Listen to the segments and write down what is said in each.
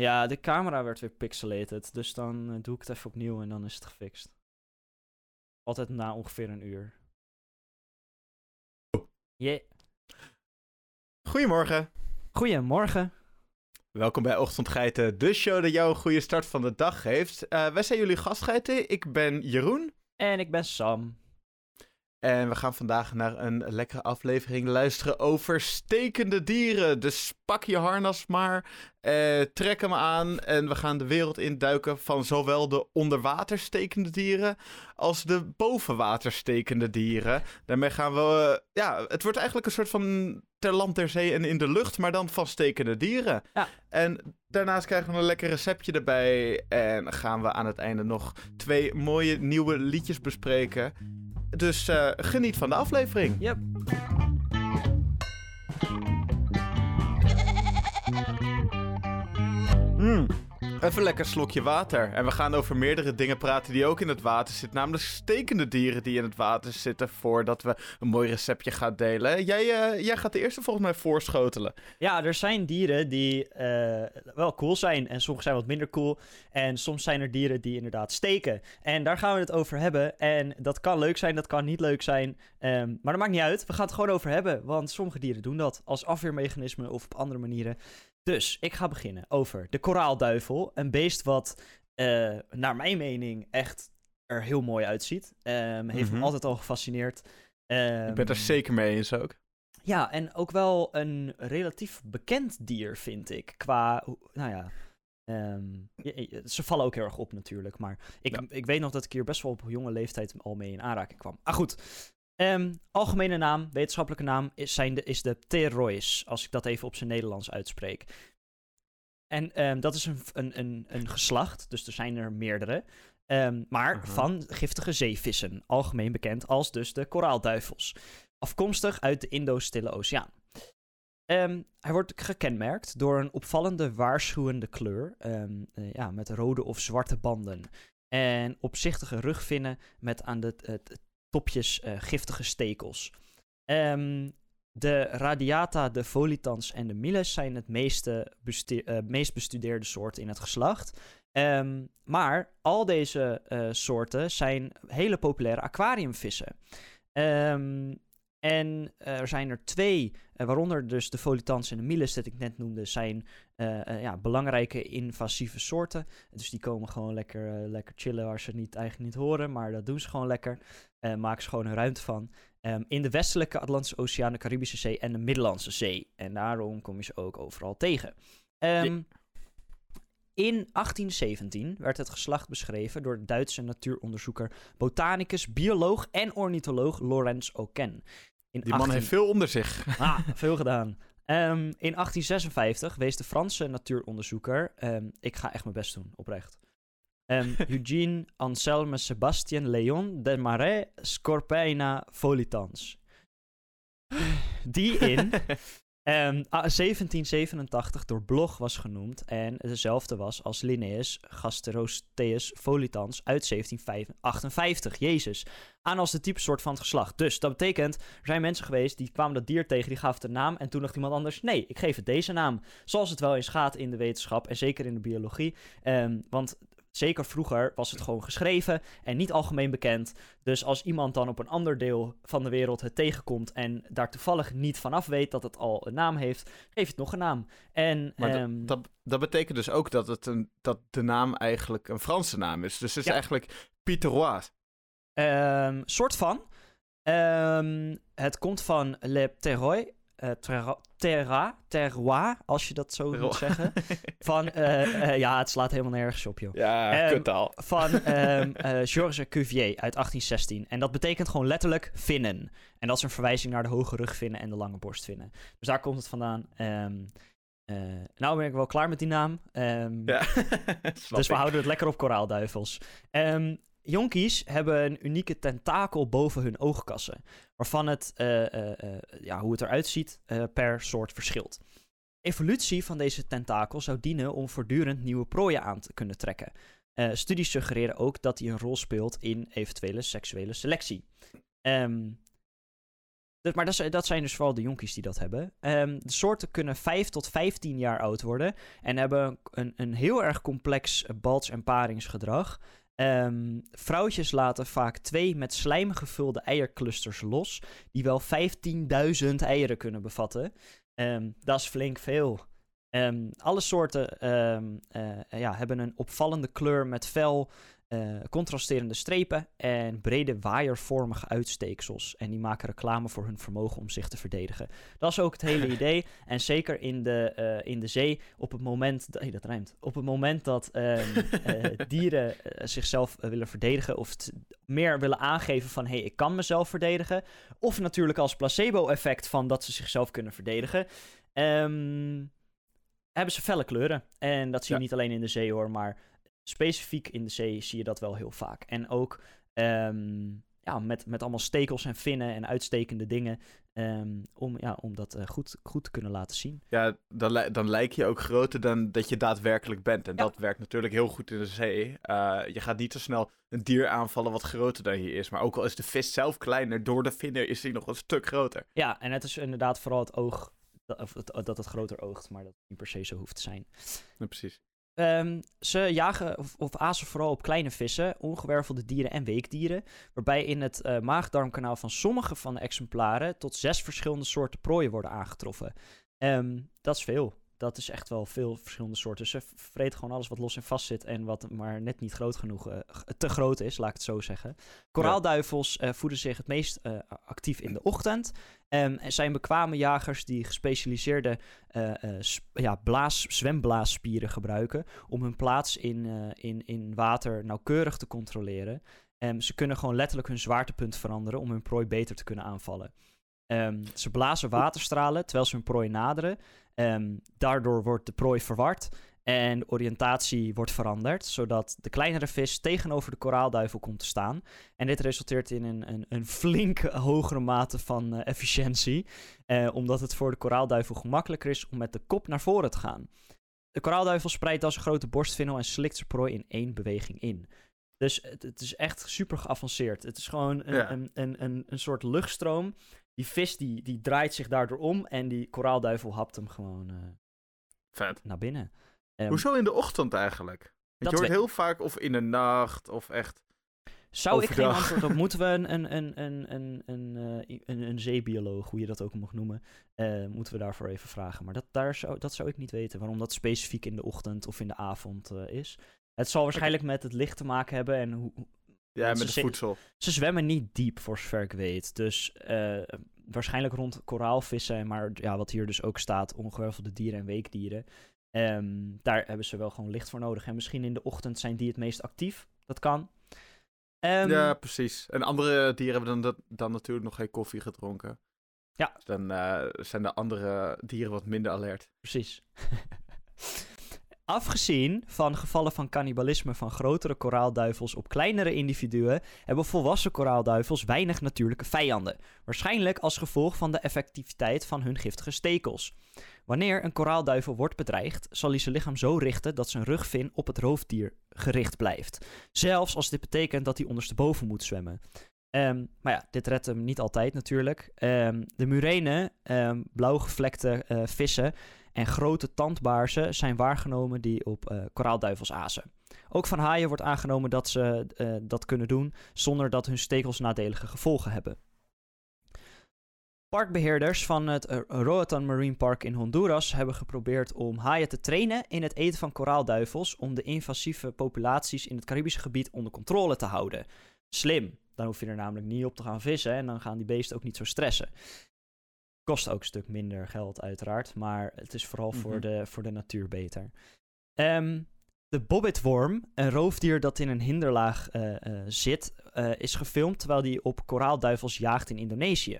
Ja, de camera werd weer pixelated. Dus dan eh, doe ik het even opnieuw en dan is het gefixt. Altijd na ongeveer een uur. Yeah. Goedemorgen. Goedemorgen. Welkom bij Ochtendgeiten, de show dat jou een goede start van de dag geeft. Eh, wij zijn jullie gastgeiten. Ik ben Jeroen. En ik ben Sam. En we gaan vandaag naar een lekkere aflevering luisteren over stekende dieren. Dus pak je harnas maar, eh, trek hem aan en we gaan de wereld induiken van zowel de onderwater stekende dieren als de bovenwater stekende dieren. Daarmee gaan we, eh, ja, het wordt eigenlijk een soort van ter land, ter zee en in de lucht, maar dan van stekende dieren. Ja. En daarnaast krijgen we een lekker receptje erbij en gaan we aan het einde nog twee mooie nieuwe liedjes bespreken. Dus eh, geniet van de aflevering. Yep. Mm. Even lekker slokje water. En we gaan over meerdere dingen praten die ook in het water zitten. Namelijk stekende dieren die in het water zitten. Voordat we een mooi receptje gaan delen. Jij, eh, jij gaat de eerste volgens mij voorschotelen. Ja, er zijn dieren die eh, wel cool zijn. En sommige zijn wat minder cool. En soms zijn er dieren die inderdaad steken. En daar gaan we het over hebben. En dat kan leuk zijn, dat kan niet leuk zijn. Ehm, maar dat maakt niet uit. We gaan het gewoon over hebben. Want sommige dieren doen dat als afweermechanisme of op andere manieren. Dus ik ga beginnen over de koraalduivel. Een beest wat, eh, naar mijn mening, echt er heel mooi uitziet. Ehm, heeft me Mhm. altijd al gefascineerd. Ik ben er Ehm, zeker mee eens ook. ja, en ook wel een relatief bekend dier, vind ik. Qua, nou ja, ehm, ze vallen ook heel erg op natuurlijk. Maar ik, Ja. ik weet nog dat ik hier best wel op jonge leeftijd al mee in aanraking kwam. Ah goed, Ehm, algemene naam, wetenschappelijke naam, is, zijn de, is de als ik dat even op zijn Nederlands uitspreek. En ehm, dat is een, een, een, een geslacht, dus er zijn er meerdere. Ehm, maar Aha. van giftige zeevissen, algemeen bekend als dus de koraalduivels. Afkomstig uit de Indo-Stille Oceaan. Hij wordt gekenmerkt door een opvallende waarschuwende kleur, eh, ja, met rode of zwarte banden. En opzichtige rugvinnen met aan de eh, giftige stekels. Ehm, de radiata, de volitans en de miles zijn het meeste eh, meest bestudeerde soorten in het geslacht. Ehm, maar al deze eh, soorten zijn hele populaire aquariumvissen. Ehm, en eh, er zijn er twee, eh, waaronder dus de volitans en de miles, dat ik net noemde, zijn eh, ja, belangrijke invasieve soorten. Dus die komen gewoon lekker, lekker chillen waar ze het niet, eigenlijk niet horen, maar dat doen ze gewoon lekker. Maken ze gewoon een ruimte van. Ehm, in de westelijke Atlantische Oceaan, de Caribische Zee en de Middellandse Zee. En daarom kom je ze ook overal tegen. Ehm, In 1817 werd het geslacht beschreven door de Duitse natuuronderzoeker, botanicus, bioloog en ornitholoog Lorenz Oken. In Die man heeft veel onder zich. Ah, veel gedaan. Ehm, in 1856 wees de Franse natuuronderzoeker, ehm, ik ga echt mijn best doen, oprecht. Ehm, Eugène Anselme Sébastien Léon de Marais Scorpina Volitans. Die in ehm, ah, 1787 door Bloch was genoemd en dezelfde was als Linnaeus Gasterosteus Volitans uit 1758. Jezus. Aan als de type soort van het geslacht. Dus dat betekent, er zijn mensen geweest die kwamen dat dier tegen, die gaven het een naam. En toen dacht iemand anders, nee, ik geef het deze naam. Zoals het wel eens gaat in de wetenschap en zeker in de biologie. Ehm, want zeker vroeger was het gewoon geschreven en niet algemeen bekend. Dus als iemand dan op een ander deel van de wereld het tegenkomt en daar toevallig niet vanaf weet dat het al een naam heeft, geef het nog een naam. En Maar dat- ehm, dat, dat betekent dus ook dat, het een, dat de naam eigenlijk een Franse naam is. Dus het is Ja. eigenlijk Pieterois. Ehm, soort van. Ehm, het komt van Le Terroir. Eh, terra, terra, terroir, als je dat zo moet zeggen. Van, eh, eh, ja, het slaat helemaal nergens op, joh. ja, Ehm, kuttaal. Van ehm, eh, Georges Cuvier uit 1816. En dat betekent gewoon letterlijk vinnen. En dat is een verwijzing naar de hoge rugvinnen en de lange borstvinnen. Dus daar komt het vandaan. Eh, nou ben ik wel klaar met die naam. Ja, dus we houden het lekker op koraalduivels. Jonkies hebben een unieke tentakel boven hun oogkassen. Waarvan het, eh, eh, eh, ja, hoe het eruit ziet, per soort verschilt. Evolutie van deze tentakel zou dienen om voortdurend nieuwe prooien aan te kunnen trekken. Studies suggereren ook dat die een rol speelt in eventuele seksuele selectie. Dus, maar dat, zijn dus vooral de jonkies die dat hebben. Ehm, de soorten kunnen 5 tot 15 jaar oud worden en hebben een, een heel erg complex balts- en paringsgedrag. Ehm, vrouwtjes laten vaak twee met slijm gevulde eierclusters los, die wel 15.000 eieren kunnen bevatten. Ehm, dat is flink veel. Ehm, alle soorten eh, ja, hebben een opvallende kleur met fel, eh, contrasterende strepen en brede waaiervormige uitsteeksels. En die maken reclame voor hun vermogen om zich te verdedigen. Dat is ook het hele idee. En zeker in de, eh, in de zee, op het moment... dat- hey, dat rijmt. Op het moment dat ehm, eh, dieren zichzelf willen verdedigen... of meer willen aangeven van... hé, hey, ik kan mezelf verdedigen. Of natuurlijk als placebo-effect van dat ze zichzelf kunnen verdedigen... ehm, hebben ze felle kleuren. En dat zie je Ja. niet alleen in de zee hoor, maar specifiek in de zee zie je dat wel heel vaak. En ook ehm, ja, met, met allemaal stekels en vinnen en uitstekende dingen. ehm, om, ja, om dat eh, goed, goed te kunnen laten zien. Ja, dan, li- dan lijk je ook groter dan dat je daadwerkelijk bent. En Ja. dat werkt natuurlijk heel goed in de zee. Eh, je gaat niet zo snel een dier aanvallen wat groter dan je is. Maar ook al is de vis zelf kleiner, door de vinnen is hij nog een stuk groter. Ja, en het is inderdaad vooral het oog. Dat, dat het groter oogt, maar dat het niet per se zo hoeft te zijn. Ja, precies. Ehm, ze jagen of, of azen vooral op kleine vissen, ongewervelde dieren en weekdieren. Waarbij in het eh maagdarmkanaal van sommige van de exemplaren tot zes verschillende soorten prooien worden aangetroffen. Ehm, dat is veel. Dat is echt wel veel verschillende soorten. Ze vreten gewoon alles wat los en vast zit en wat maar net niet groot genoeg, eh, te groot is, laat ik het zo zeggen. Koraalduivels eh, voeden zich het meest eh, actief in de ochtend. Ehm, en zijn bekwame jagers die gespecialiseerde sp- ja, blaas, zwemblaasspieren gebruiken om hun plaats in, in, in water nauwkeurig te controleren. Ehm, ze kunnen gewoon letterlijk hun zwaartepunt veranderen om hun prooi beter te kunnen aanvallen. Ehm, ze blazen waterstralen terwijl ze hun prooi naderen. Ehm, daardoor wordt de prooi verward en de oriëntatie wordt veranderd, zodat de kleinere vis tegenover de koraalduivel komt te staan. En dit resulteert in een, een, een flink hogere mate van eh, efficiëntie, eh, omdat het voor de koraalduivel gemakkelijker is om met de kop naar voren te gaan. De koraalduivel spreidt als een grote borstvinnel en slikt zijn prooi in één beweging in. Dus het, het is echt super geavanceerd. Het is gewoon een, Ja. een, een, een, een soort luchtstroom. Die vis die, die draait zich daardoor om en die koraalduivel hapt hem gewoon eh, Vet. naar binnen. Ehm, Hoezo in de ochtend eigenlijk? Want Dat je hoort we- heel vaak of in de nacht of echt... Zou ik geen antwoord op? Moeten we een, een, een, een, een, een, eh, een, een zeebioloog, hoe je dat ook mag noemen, eh, moeten we daarvoor even vragen. Maar dat, daar zou, dat zou ik niet weten, waarom dat specifiek in de ochtend of in de avond eh, is. Het zal waarschijnlijk met het licht te maken hebben en hoe- Ja, met ze voedsel. ze zwemmen niet diep, voor zover ik weet. Dus eh, waarschijnlijk rond koraalvissen, maar ja, wat hier dus ook staat, ongewervelde dieren en weekdieren. Ehm, daar hebben ze wel gewoon licht voor nodig. En misschien in de ochtend zijn die het meest actief. Dat kan. Ehm, ja, precies. En andere dieren hebben dan, dan natuurlijk nog geen koffie gedronken. Ja. Dus dan eh, zijn de andere dieren wat minder alert. Precies. Afgezien van gevallen van cannibalisme van grotere koraalduivels op kleinere individuen, hebben volwassen koraalduivels weinig natuurlijke vijanden. Waarschijnlijk als gevolg van de effectiviteit van hun giftige stekels. Wanneer een koraalduivel wordt bedreigd, zal hij zijn lichaam zo richten dat zijn rugvin op het roofdier gericht blijft. Zelfs als dit betekent dat hij ondersteboven moet zwemmen. Ehm, maar ja, dit redt hem niet altijd natuurlijk. Ehm, de murenen, ehm blauwgevlekte eh, vissen en grote tandbaarzen zijn waargenomen die op eh, koraalduivels azen. Ook van haaien wordt aangenomen dat ze eh, dat kunnen doen zonder dat hun stekels nadelige gevolgen hebben. Parkbeheerders van het Roatan Marine Park in Honduras hebben geprobeerd om haaien te trainen in het eten van koraalduivels om de invasieve populaties in het Caribische gebied onder controle te houden. Slim, dan hoef je er namelijk niet op te gaan vissen en dan gaan die beesten ook niet zo stressen. Kost ook een stuk minder geld, uiteraard. Maar het is vooral voor, Mhm. de, voor de natuur beter. Ehm, de bobbitworm, een roofdier dat in een hinderlaag eh, eh, zit, eh, is gefilmd terwijl die op koraalduivels jaagt in Indonesië.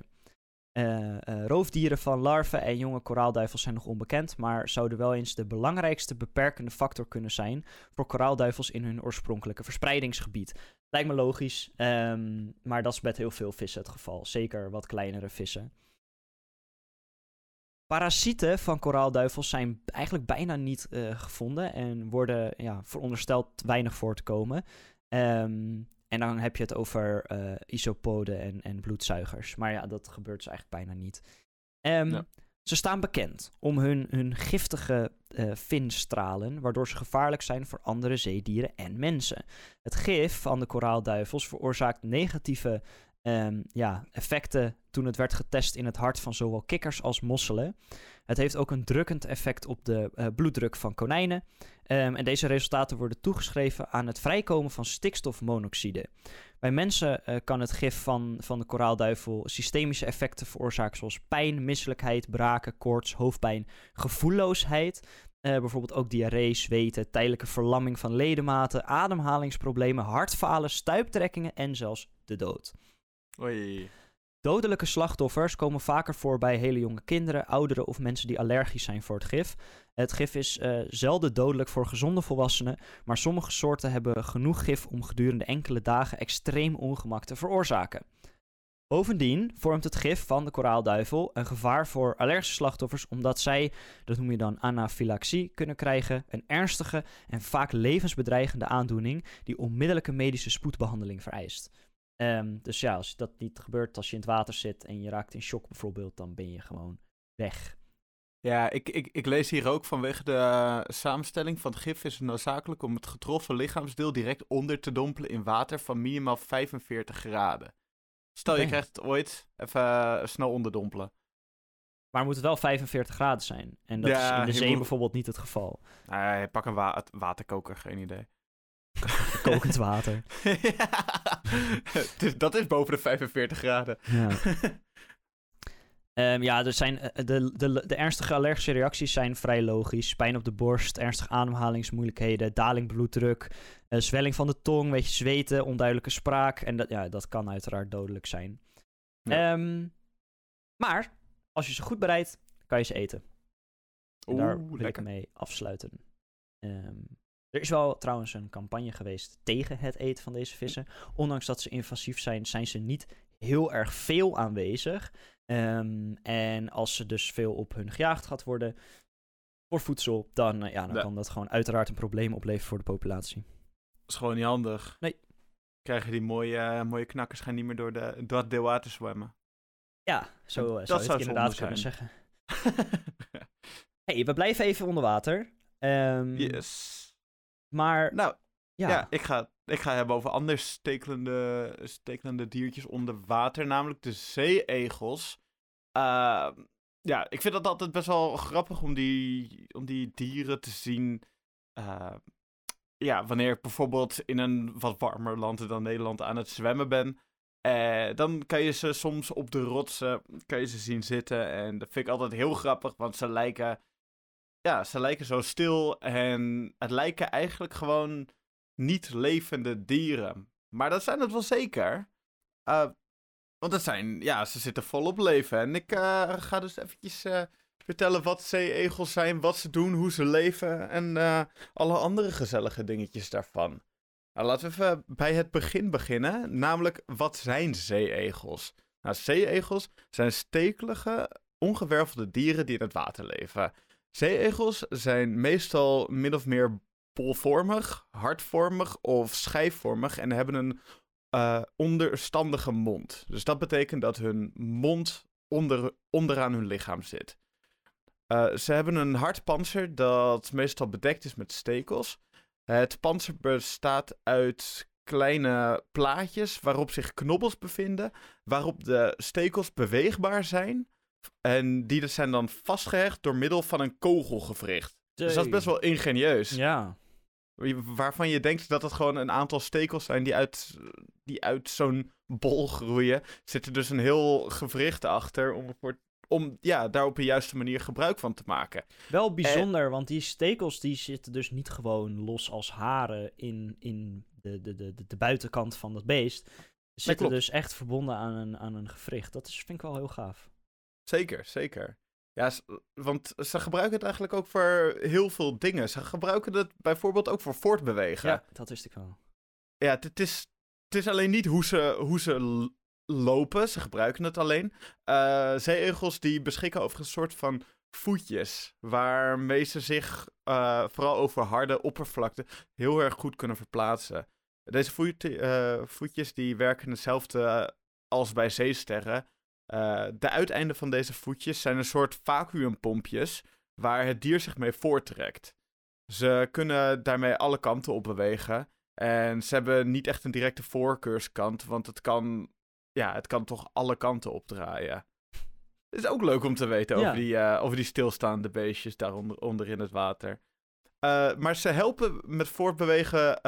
Eh, eh, roofdieren van larven en jonge koraalduivels zijn nog onbekend, maar zouden wel eens de belangrijkste beperkende factor kunnen zijn voor koraalduivels in hun oorspronkelijke verspreidingsgebied. Lijkt me logisch, ehm, maar dat is met heel veel vissen het geval. Zeker wat kleinere vissen. Parasieten van koraalduivels zijn eigenlijk bijna niet eh, gevonden en worden ja, verondersteld weinig voor te komen. Ehm, en dan heb je het over eh, isopoden en, en bloedzuigers. Maar ja, dat gebeurt dus eigenlijk bijna niet. Ehm, Ja. Ze staan bekend om hun, hun giftige eh finstralen, waardoor ze gevaarlijk zijn voor andere zeedieren en mensen. Het gif van de koraalduivels veroorzaakt negatieve ehm, ja, effecten toen het werd getest in het hart van zowel kikkers als mosselen. Het heeft ook een drukkend effect op de eh, bloeddruk van konijnen. Ehm, en deze resultaten worden toegeschreven aan het vrijkomen van stikstofmonoxide. Bij mensen eh, kan het gif van, van de koraalduivel systemische effecten veroorzaken, zoals pijn, misselijkheid, braken, koorts, hoofdpijn, gevoelloosheid. Eh, bijvoorbeeld ook diarree, zweten, tijdelijke verlamming van ledematen, ademhalingsproblemen, hartfalen, stuiptrekkingen en zelfs de dood. Dodelijke slachtoffers komen vaker voor bij hele jonge kinderen, ouderen of mensen die allergisch zijn voor het gif. Het gif is eh, zelden dodelijk voor gezonde volwassenen, maar sommige soorten hebben genoeg gif om gedurende enkele dagen extreem ongemak te veroorzaken. Bovendien vormt het gif van de koraalduivel een gevaar voor allergische slachtoffers, omdat zij, dat noem je dan anafylaxie, kunnen krijgen, een ernstige en vaak levensbedreigende aandoening die onmiddellijke medische spoedbehandeling vereist. Ehm, dus ja, als dat niet gebeurt als je in het water zit en je raakt in shock bijvoorbeeld, dan ben je gewoon weg. Ja, ik, ik, ik lees hier ook vanwege de eh, samenstelling van het gif is het noodzakelijk om het getroffen lichaamsdeel direct onder te dompelen in water van minimaal 45 graden. Stel, je krijgt het ooit, even eh, snel onderdompelen. Maar moet het wel 45 graden zijn. En dat Ja, is in de zee moet- bijvoorbeeld niet het geval. Nee, pak een wa waterkoker, geen idee. Kokend water. Ja, dus dat is boven de 45 graden. Ja. Ehm, ja, er zijn, eh, de, de, de ernstige allergische reacties zijn vrij logisch. Pijn op de borst, ernstige ademhalingsmoeilijkheden, daling bloeddruk, eh, zwelling van de tong, weet je, zweten, onduidelijke spraak. En dat, ja, dat kan uiteraard dodelijk zijn. Ja. Ehm, maar, als je ze goed bereidt, kan je ze eten. En daar wil lekker. ik mee afsluiten. Ehm, er is wel trouwens een campagne geweest tegen het eten van deze vissen. Ondanks dat ze invasief zijn, zijn ze niet heel erg veel aanwezig. Ehm, en als ze dus veel op hun gejaagd gaat worden voor voedsel, dan, eh, ja, dan Ja. kan dat gewoon uiteraard een probleem opleveren voor de populatie. Dat is gewoon niet handig. Nee. Krijgen die mooie, eh, mooie knakkers gaan niet meer door, de, door het deelwater zwemmen. Ja, zo eh, Dat zou je zou het inderdaad kunnen zeggen. hey, we blijven even onder water. Ehm, yes. Maar Nou, ja, Ja, ik, ga, ik ga hebben over anders stekelende, stekelende diertjes onder water, namelijk de zeeegels. Uh, ja, ik vind het altijd best wel grappig om die, om die dieren te zien. Uh, ja, wanneer ik bijvoorbeeld in een wat warmer land dan Nederland aan het zwemmen ben. Uh, dan kan je ze soms op de rotsen kan je ze zien zitten. En dat vind ik altijd heel grappig, want ze lijken, ja, ze lijken zo stil. En het lijken eigenlijk gewoon niet levende dieren. Maar dat zijn het wel zeker. Uh, want het zijn, ja, ze zitten volop leven. En ik uh, ga dus eventjes uh, vertellen wat zeeegels zijn, wat ze doen, hoe ze leven en alle andere gezellige dingetjes daarvan. Nou, laten we even bij het begin beginnen. Namelijk, wat zijn zeeegels? Nou, zeeegels zijn stekelige, ongewervelde dieren die in het water leven. Zeeegels zijn meestal min of meer bolvormig, hartvormig of schijfvormig en hebben een uh, onderstandige mond. Dus dat betekent dat hun mond onder, onderaan hun lichaam zit. Uh, ze hebben een hard panzer dat meestal bedekt is met stekels. Het panzer bestaat uit kleine plaatjes waarop zich knobbels bevinden, waarop de stekels beweegbaar zijn. En die zijn dan vastgehecht door middel van een kogelgewricht. Dus dat is best wel ingenieus. Ja. Waarvan je denkt dat het gewoon een aantal stekels zijn die uit, die uit zo'n bol groeien. Zit er dus een heel gewricht achter om, voor, om ja, daar op de juiste manier gebruik van te maken. Wel bijzonder, en... want die stekels die zitten dus niet gewoon los als haren in, in de, de, de, de buitenkant van dat beest. Ze zitten dus echt verbonden aan een, aan een gewricht. Dat is, vind ik wel heel gaaf. Zeker, zeker. Ja, want ze gebruiken het eigenlijk ook voor heel veel dingen. Ze gebruiken het bijvoorbeeld ook voor voortbewegen. Ja, dat wist ik wel. Ja, het is, het is alleen niet hoe ze, hoe ze lopen. Ze gebruiken het alleen. Uh, zeeegels die beschikken over een soort van voetjes. Waarmee ze zich uh, vooral over harde oppervlakte heel erg goed kunnen verplaatsen. Deze voet, eh, voetjes die werken hetzelfde eh, als bij zeesterren. Eh, de uiteinden van deze voetjes zijn een soort vacuümpompjes waar het dier zich mee voorttrekt. Ze kunnen daarmee alle kanten op bewegen. En ze hebben niet echt een directe voorkeurskant, want het kan, ja, het kan toch alle kanten opdraaien. Het is ook leuk om te weten Ja. over, die, eh, over die stilstaande beestjes daaronder onder in het water. Eh, maar ze helpen met voortbewegen.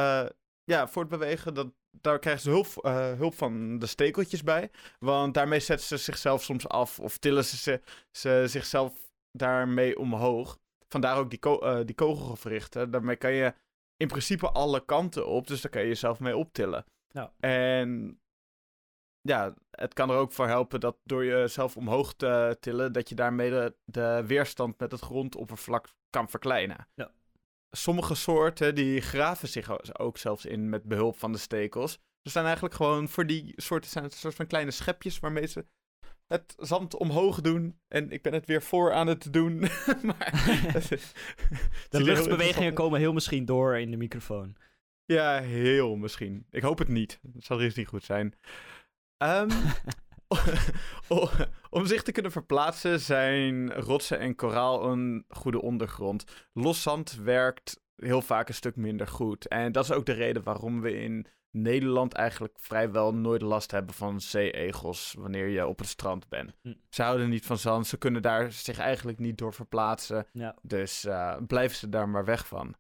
ja, voortbewegen, dat, daar krijgen ze hulp, eh, hulp van de stekeltjes bij. Want daarmee zetten ze zichzelf soms af of tillen ze, ze, ze zichzelf daarmee omhoog. Vandaar ook die, ko eh, die kogelgewrichten. Daarmee kan je in principe alle kanten op, dus daar kan je jezelf mee optillen. Ja. En ja, het kan er ook voor helpen dat door jezelf omhoog te tillen, dat je daarmee de, de weerstand met het grondoppervlak kan verkleinen. Ja. Sommige soorten die graven zich ook zelfs in met behulp van de stekels. Er zijn eigenlijk gewoon voor die soorten zijn het een soort van kleine schepjes waarmee ze het zand omhoog doen. En ik ben het weer voor aan het doen. maar De luchtbewegingen komen heel misschien door in de microfoon. Ja, heel misschien. Ik hoop het niet. Dat zal eens niet goed zijn. O- om zich te kunnen verplaatsen zijn rotsen en koraal een goede ondergrond. Los zand werkt heel vaak een stuk minder goed. En dat is ook de reden waarom we in Nederland eigenlijk vrijwel nooit last hebben van zeeegels wanneer je op het strand bent. Hm. Ze houden niet van zand, ze kunnen daar zich eigenlijk niet door verplaatsen. Ja. Dus eh, blijven ze daar maar weg van.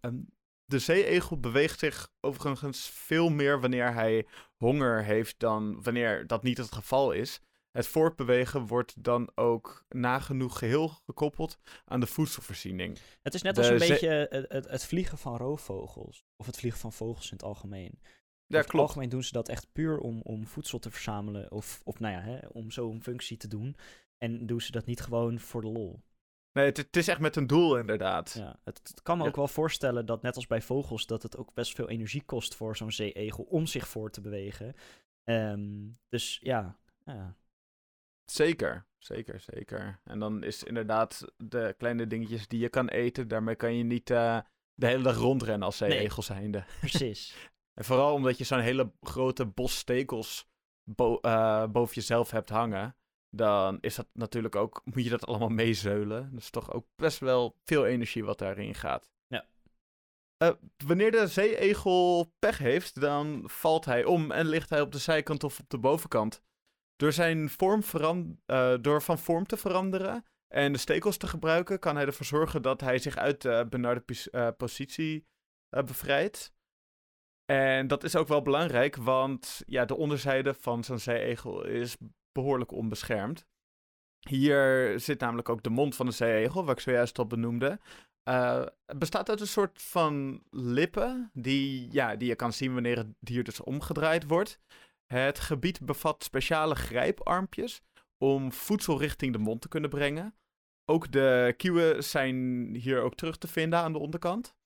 Ehm, de zeeegel beweegt zich overigens veel meer wanneer hij honger heeft dan wanneer dat niet het geval is. Het voortbewegen wordt dan ook nagenoeg geheel gekoppeld aan de voedselvoorziening. Het is net De als een beetje het, het, het vliegen van roofvogels. Of het vliegen van vogels in het algemeen. Ja, Over het klopt. algemeen doen ze dat echt puur om, om voedsel te verzamelen. Of, of nou ja, hè, om zo'n functie te doen. En doen ze dat niet gewoon voor de lol. Nee, het, het is echt met een doel inderdaad. Ja, het, het kan me Ja. ook wel voorstellen dat net als bij vogels... dat het ook best veel energie kost voor zo'n zeeegel om zich voor te bewegen. Ehm, dus ja, ja. Zeker, zeker, zeker. En dan is inderdaad de kleine dingetjes die je kan eten, daarmee kan je niet eh, de hele dag rondrennen als Nee. zeeegel zijnde. precies. En vooral omdat je zo'n hele grote bos stekels bo- eh, boven jezelf hebt hangen, dan is dat natuurlijk ook, moet je dat allemaal meezeulen. Dat is toch ook best wel veel energie wat daarin gaat. Ja. Eh, wanneer de zeeegel pech heeft, dan valt hij om en ligt hij op de zijkant of op de bovenkant. Door zijn vorm eh, door van vorm te veranderen en de stekels te gebruiken, kan hij ervoor zorgen dat hij zich uit de benarde eh, positie eh, bevrijdt. En dat is ook wel belangrijk, want ja, de onderzijde van zo'n zeeegel is behoorlijk onbeschermd. Hier zit namelijk ook de mond van de zeeegel, wat ik zojuist al benoemde. Het bestaat uit een soort van lippen die, ja, die je kan zien wanneer het dier dus omgedraaid wordt. Het gebied bevat speciale grijparmpjes om voedsel richting de mond te kunnen brengen. Ook de kieuwen zijn hier ook terug te vinden aan de onderkant.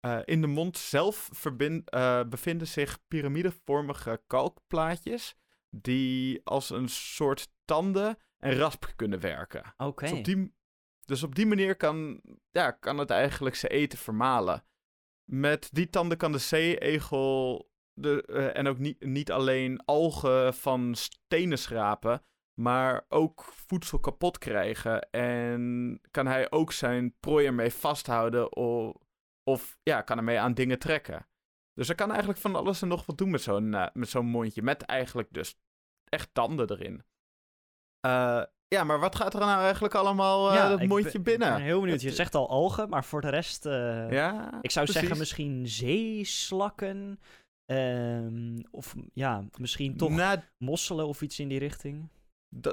Eh, in de mond zelf eh, bevinden zich piramidevormige kalkplaatjes die als een soort tanden en rasp kunnen werken. Oké. Dus, op die, dus op die manier kan, ja, kan het eigenlijk zijn eten vermalen. Met die tanden kan de zeeegel de, eh, en ook niet, niet alleen algen van stenen schrapen, maar ook voedsel kapot krijgen. En kan hij ook zijn prooi ermee vasthouden of, of ja, kan ermee aan dingen trekken. Dus hij kan eigenlijk van alles en nog wat doen met zo'n eh, met zo'n mondje. Met eigenlijk dus echt tanden erin. Eh, ja, maar wat gaat er nou eigenlijk allemaal eh dat mondje binnen? Ik ben heel benieuwd. Je zegt al algen, maar voor de rest... Ja, ik zou zeggen misschien zeeslakken. Ehm, of ja, misschien toch Nou, mosselen of iets in die richting.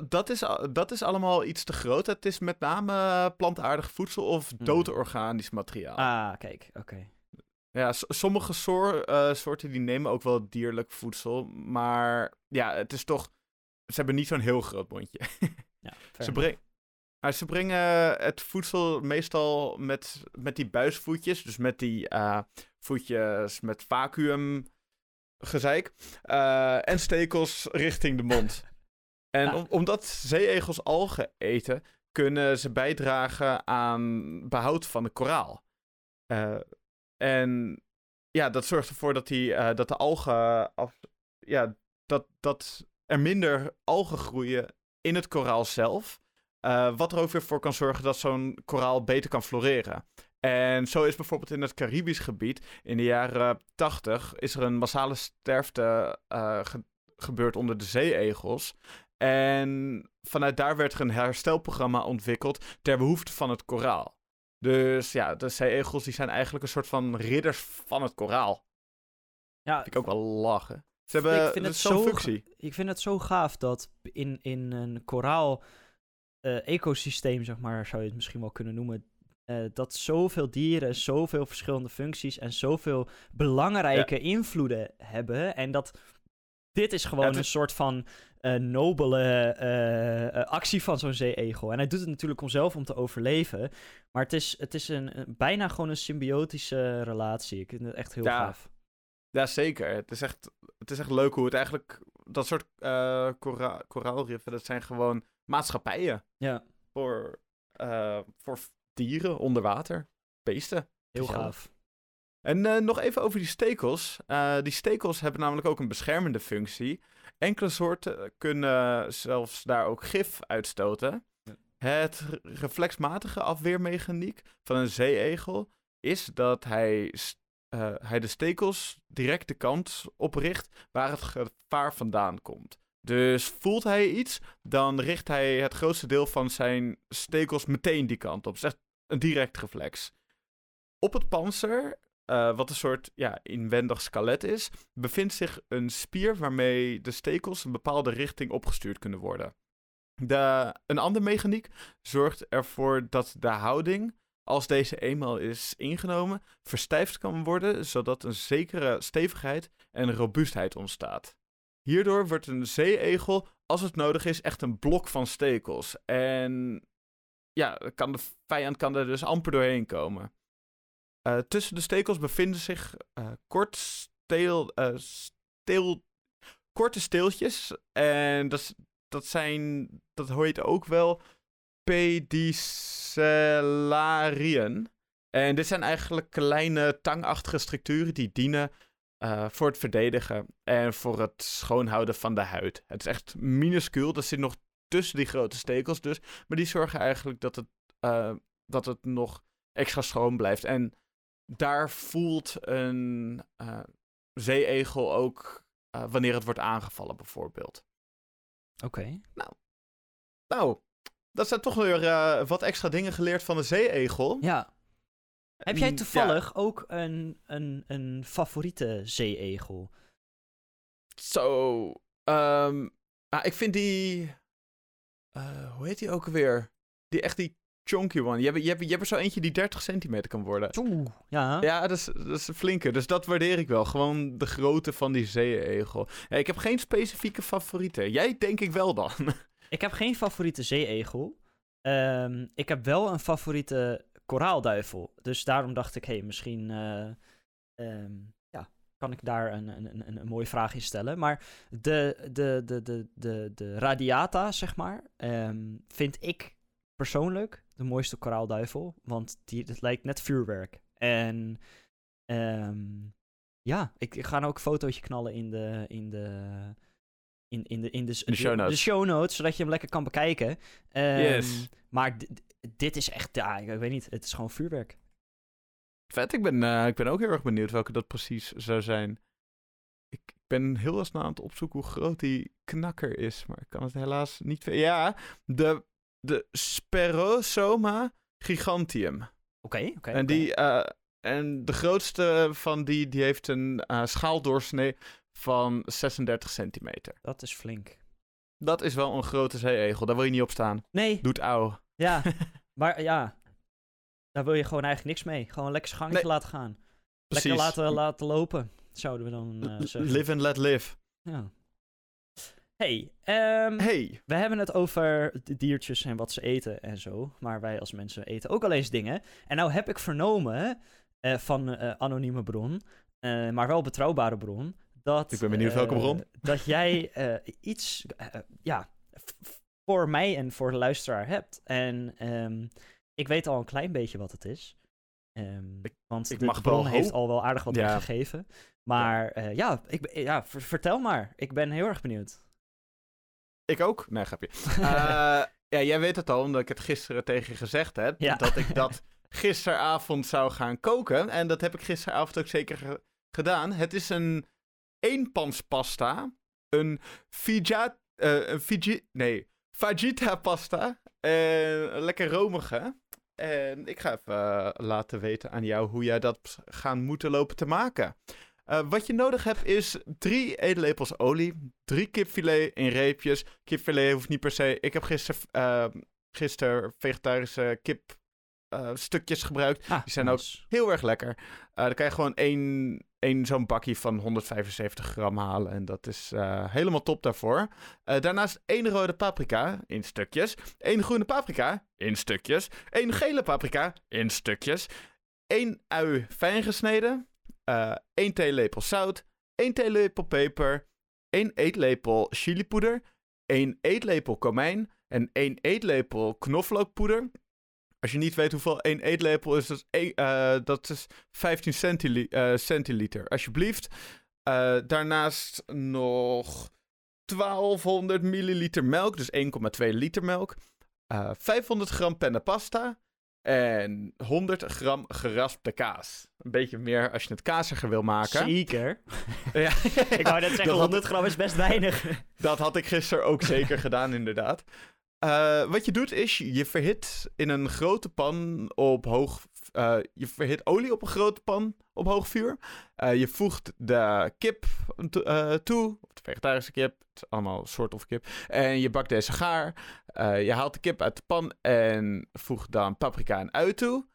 dat, is, dat is allemaal iets te groot. Het is met name eh, plantaardig voedsel of Hmm. dood organisch materiaal. Ah, kijk, oké. Ja, sommige soor- eh, soorten die nemen ook wel dierlijk voedsel. Maar ja, het is toch... Ze hebben niet zo'n heel groot mondje. Ja, Ze, breng- maar ze brengen het voedsel meestal met, met die buisvoetjes. Dus met die eh, voetjes met vacuüm gezeik. eh, en stekels richting de mond. En om- omdat zeeegels algen eten, kunnen ze bijdragen aan behoud van de koraal. Eh, en ja, dat zorgt ervoor dat, die, eh, dat de algen. Af, ja, dat, dat er minder algen groeien in het koraal zelf. wat er ook weer voor kan zorgen dat zo'n koraal beter kan floreren. En zo is bijvoorbeeld in het Caribisch gebied in de jaren 80 is er een massale sterfte ge- gebeurd onder de zeeegels. En vanuit daar werd er een herstelprogramma ontwikkeld ter behoefte van het koraal. Dus ja, de zeeegels die zijn eigenlijk een soort van ridders van het koraal. Ja, Vind ik ook wel lachen. Ze hebben ik vind het zo functie. Ik vind het zo gaaf dat in, in een koraal eh, ecosysteem, zeg maar, zou je het misschien wel kunnen noemen. Eh, dat zoveel dieren, zoveel verschillende functies en zoveel belangrijke invloeden hebben. En dat dit is gewoon Ja, een soort van eh, nobele eh, actie van zo'n zeeegel. En hij doet het natuurlijk om zelf om te overleven. Maar het is, het is een, een- bijna gewoon een symbiotische relatie. Ik vind het echt heel Ja. gaaf. Ja, zeker. Het is echt, het is echt leuk hoe het eigenlijk... Dat soort kora koraalriffen, dat zijn gewoon maatschappijen Ja, voor, voor dieren onder water. Beesten. heel gaaf. En eh, nog even over die stekels. Eh, die stekels hebben namelijk ook een beschermende functie. Enkele soorten kunnen zelfs daar ook gif uitstoten. Ja. Het re- reflexmatige afweermechaniek van een zeeegel is dat hij, eh, hij de stekels direct de kant opricht waar het gevaar vandaan komt. Dus voelt hij iets, dan richt hij het grootste deel van zijn stekels meteen die kant op. Is echt een direct reflex. Op het panzer, eh, wat een soort ja, inwendig skelet is, bevindt zich een spier waarmee de stekels een bepaalde richting opgestuurd kunnen worden. De, een andere mechaniek zorgt ervoor dat de houding, als deze eenmaal is ingenomen, verstijfd kan worden, zodat een zekere stevigheid en robuustheid ontstaat. Hierdoor wordt een zeeegel, als het nodig is, echt een blok van stekels. En ja, kan de vijand kan er dus amper doorheen komen. Eh, tussen de stekels bevinden zich eh, kort eh, steel, korte steeltjes. En dat, dat zijn, dat heet ook wel pedicellariën. En dit zijn eigenlijk kleine tangachtige structuren die dienen voor het verdedigen en voor het schoonhouden van de huid. Het is echt minuscuul, dat zit nog tussen die grote stekels dus. Maar die zorgen eigenlijk dat het, eh, dat het nog extra schoon blijft. En daar voelt een eh, zeeegel ook eh, wanneer het wordt aangevallen, bijvoorbeeld. Oké. Nou, dat zijn toch weer wat extra dingen geleerd van de zeeegel. Ja. Heb jij En, toevallig ook een, een, een favoriete zeeegel? zo. ehm, ah, ik vind die. Eh, hoe heet die ook alweer? Die echt die chunky one. Je hebt, je, hebt, je hebt er zo eentje die 30 centimeter kan worden. Oeh, ja. Ja, dat is, dat is een flinke. Dus dat waardeer ik wel. Gewoon de grootte van die zeeegel. Ja, ik heb geen specifieke favorieten. Jij denk ik wel dan. Ik heb geen favoriete zeeegel. Ehm, ik heb wel een favoriete koraalduivel. Dus daarom dacht ik, hé, hey, misschien eh, ehm, kan ik daar een, een, een, een mooie vraag in stellen. Maar de, de, de, de, de, de radiata, zeg maar, ehm, vind ik persoonlijk de mooiste koraalduivel. Want die, het lijkt net vuurwerk. En ehm, ja, ik, ik ga nou ook een fotootje knallen in de... In de in, in, de, in de, de show notes. de show notes, zodat je hem lekker kan bekijken. Ehm, Yes. Maar di- di- dit is echt, ja, ik weet niet, het is gewoon vuurwerk. Vet, ik ben, eh, ik ben ook heel erg benieuwd welke dat precies zou zijn. Ik ben heel snel aan het opzoeken hoe groot die knakker is, maar ik kan het helaas niet... Ja, de, de Sperosoma gigantium. Oké, oké. en, die, eh, en de grootste van die, die heeft een eh, schaaldoorsnee van 36 centimeter. Dat is flink. Dat is wel een grote zeeegel, daar wil je niet op staan. Nee, Doet auw. ja, maar ja, daar wil je gewoon eigenlijk niks mee. Gewoon lekker gangetje Nee. laten gaan. Precies. Lekker laten, laten lopen, zouden we dan eh, zeggen. Live and let live. Ja. Hey, ehm, Hey, we hebben het over de diertjes en wat ze eten en zo. Maar wij als mensen eten ook al eens dingen. En nou heb ik vernomen eh, van eh, anonieme bron, maar wel betrouwbare bron, dat... Ik ben benieuwd welke bron. Dat jij iets, ja, voor mij en voor de luisteraar hebt. En ehm, ik weet al een klein beetje wat het is. Ehm, want ik de, mag bron heeft al wel aardig wat Ja. weggegeven. Maar eh, ja, ik, ja ver- vertel maar. Ik ben heel erg benieuwd. Ik ook? Nee, grapje. Eh, ja, jij weet het al, omdat ik het gisteren tegen je gezegd heb. Ja. Dat ik dat gisteravond zou gaan koken. En dat heb ik gisteravond ook zeker ge- gedaan. Het is een eenpanspasta. Een fija... eh, een fiji... Nee, fajita pasta. Lekker romige. En ik ga even eh, laten weten aan jou hoe jij dat gaan moeten lopen te maken. Eh, wat je nodig hebt is drie eetlepels olie, drie kipfilet in reepjes. Kipfilet hoeft niet per se. Ik heb gisteren eh, gister vegetarische kip eh, stukjes gebruikt. Ah, Die zijn nice. Heel erg lekker. Dan kan je gewoon één, één zo'n bakje van 175 gram halen. En dat is eh, helemaal top daarvoor. Eh, daarnaast één rode paprika in stukjes. één groene paprika in stukjes. één gele paprika in stukjes. één ui fijn gesneden. één theelepel zout. één theelepel peper. één eetlepel chilipoeder. één eetlepel komijn. En één eetlepel knoflookpoeder. Als je niet weet hoeveel één eetlepel is, dat is, één- eh, dat is 15 centili- eh, centiliter. Alsjeblieft. Eh, daarnaast nog 1200 milliliter melk, dus 1,2 liter melk. Eh, 500 gram penna pasta. En 100 gram geraspte kaas. Een beetje meer als je het kaziger wil maken. Zeker. Ja. ik wou net zeggen, Dat had- 100 gram is best weinig. Dat had ik gisteren ook zeker gedaan, inderdaad. Eh, wat je doet is, je verhit in een grote pan op hoog... eh, je verhit olie op een grote pan op hoog vuur. Eh, je voegt de kip to- toe, of de vegetarische kip, is allemaal soort of kip. En je bakt deze gaar. Je haalt de kip uit de pan en voegt dan paprika en ui toe.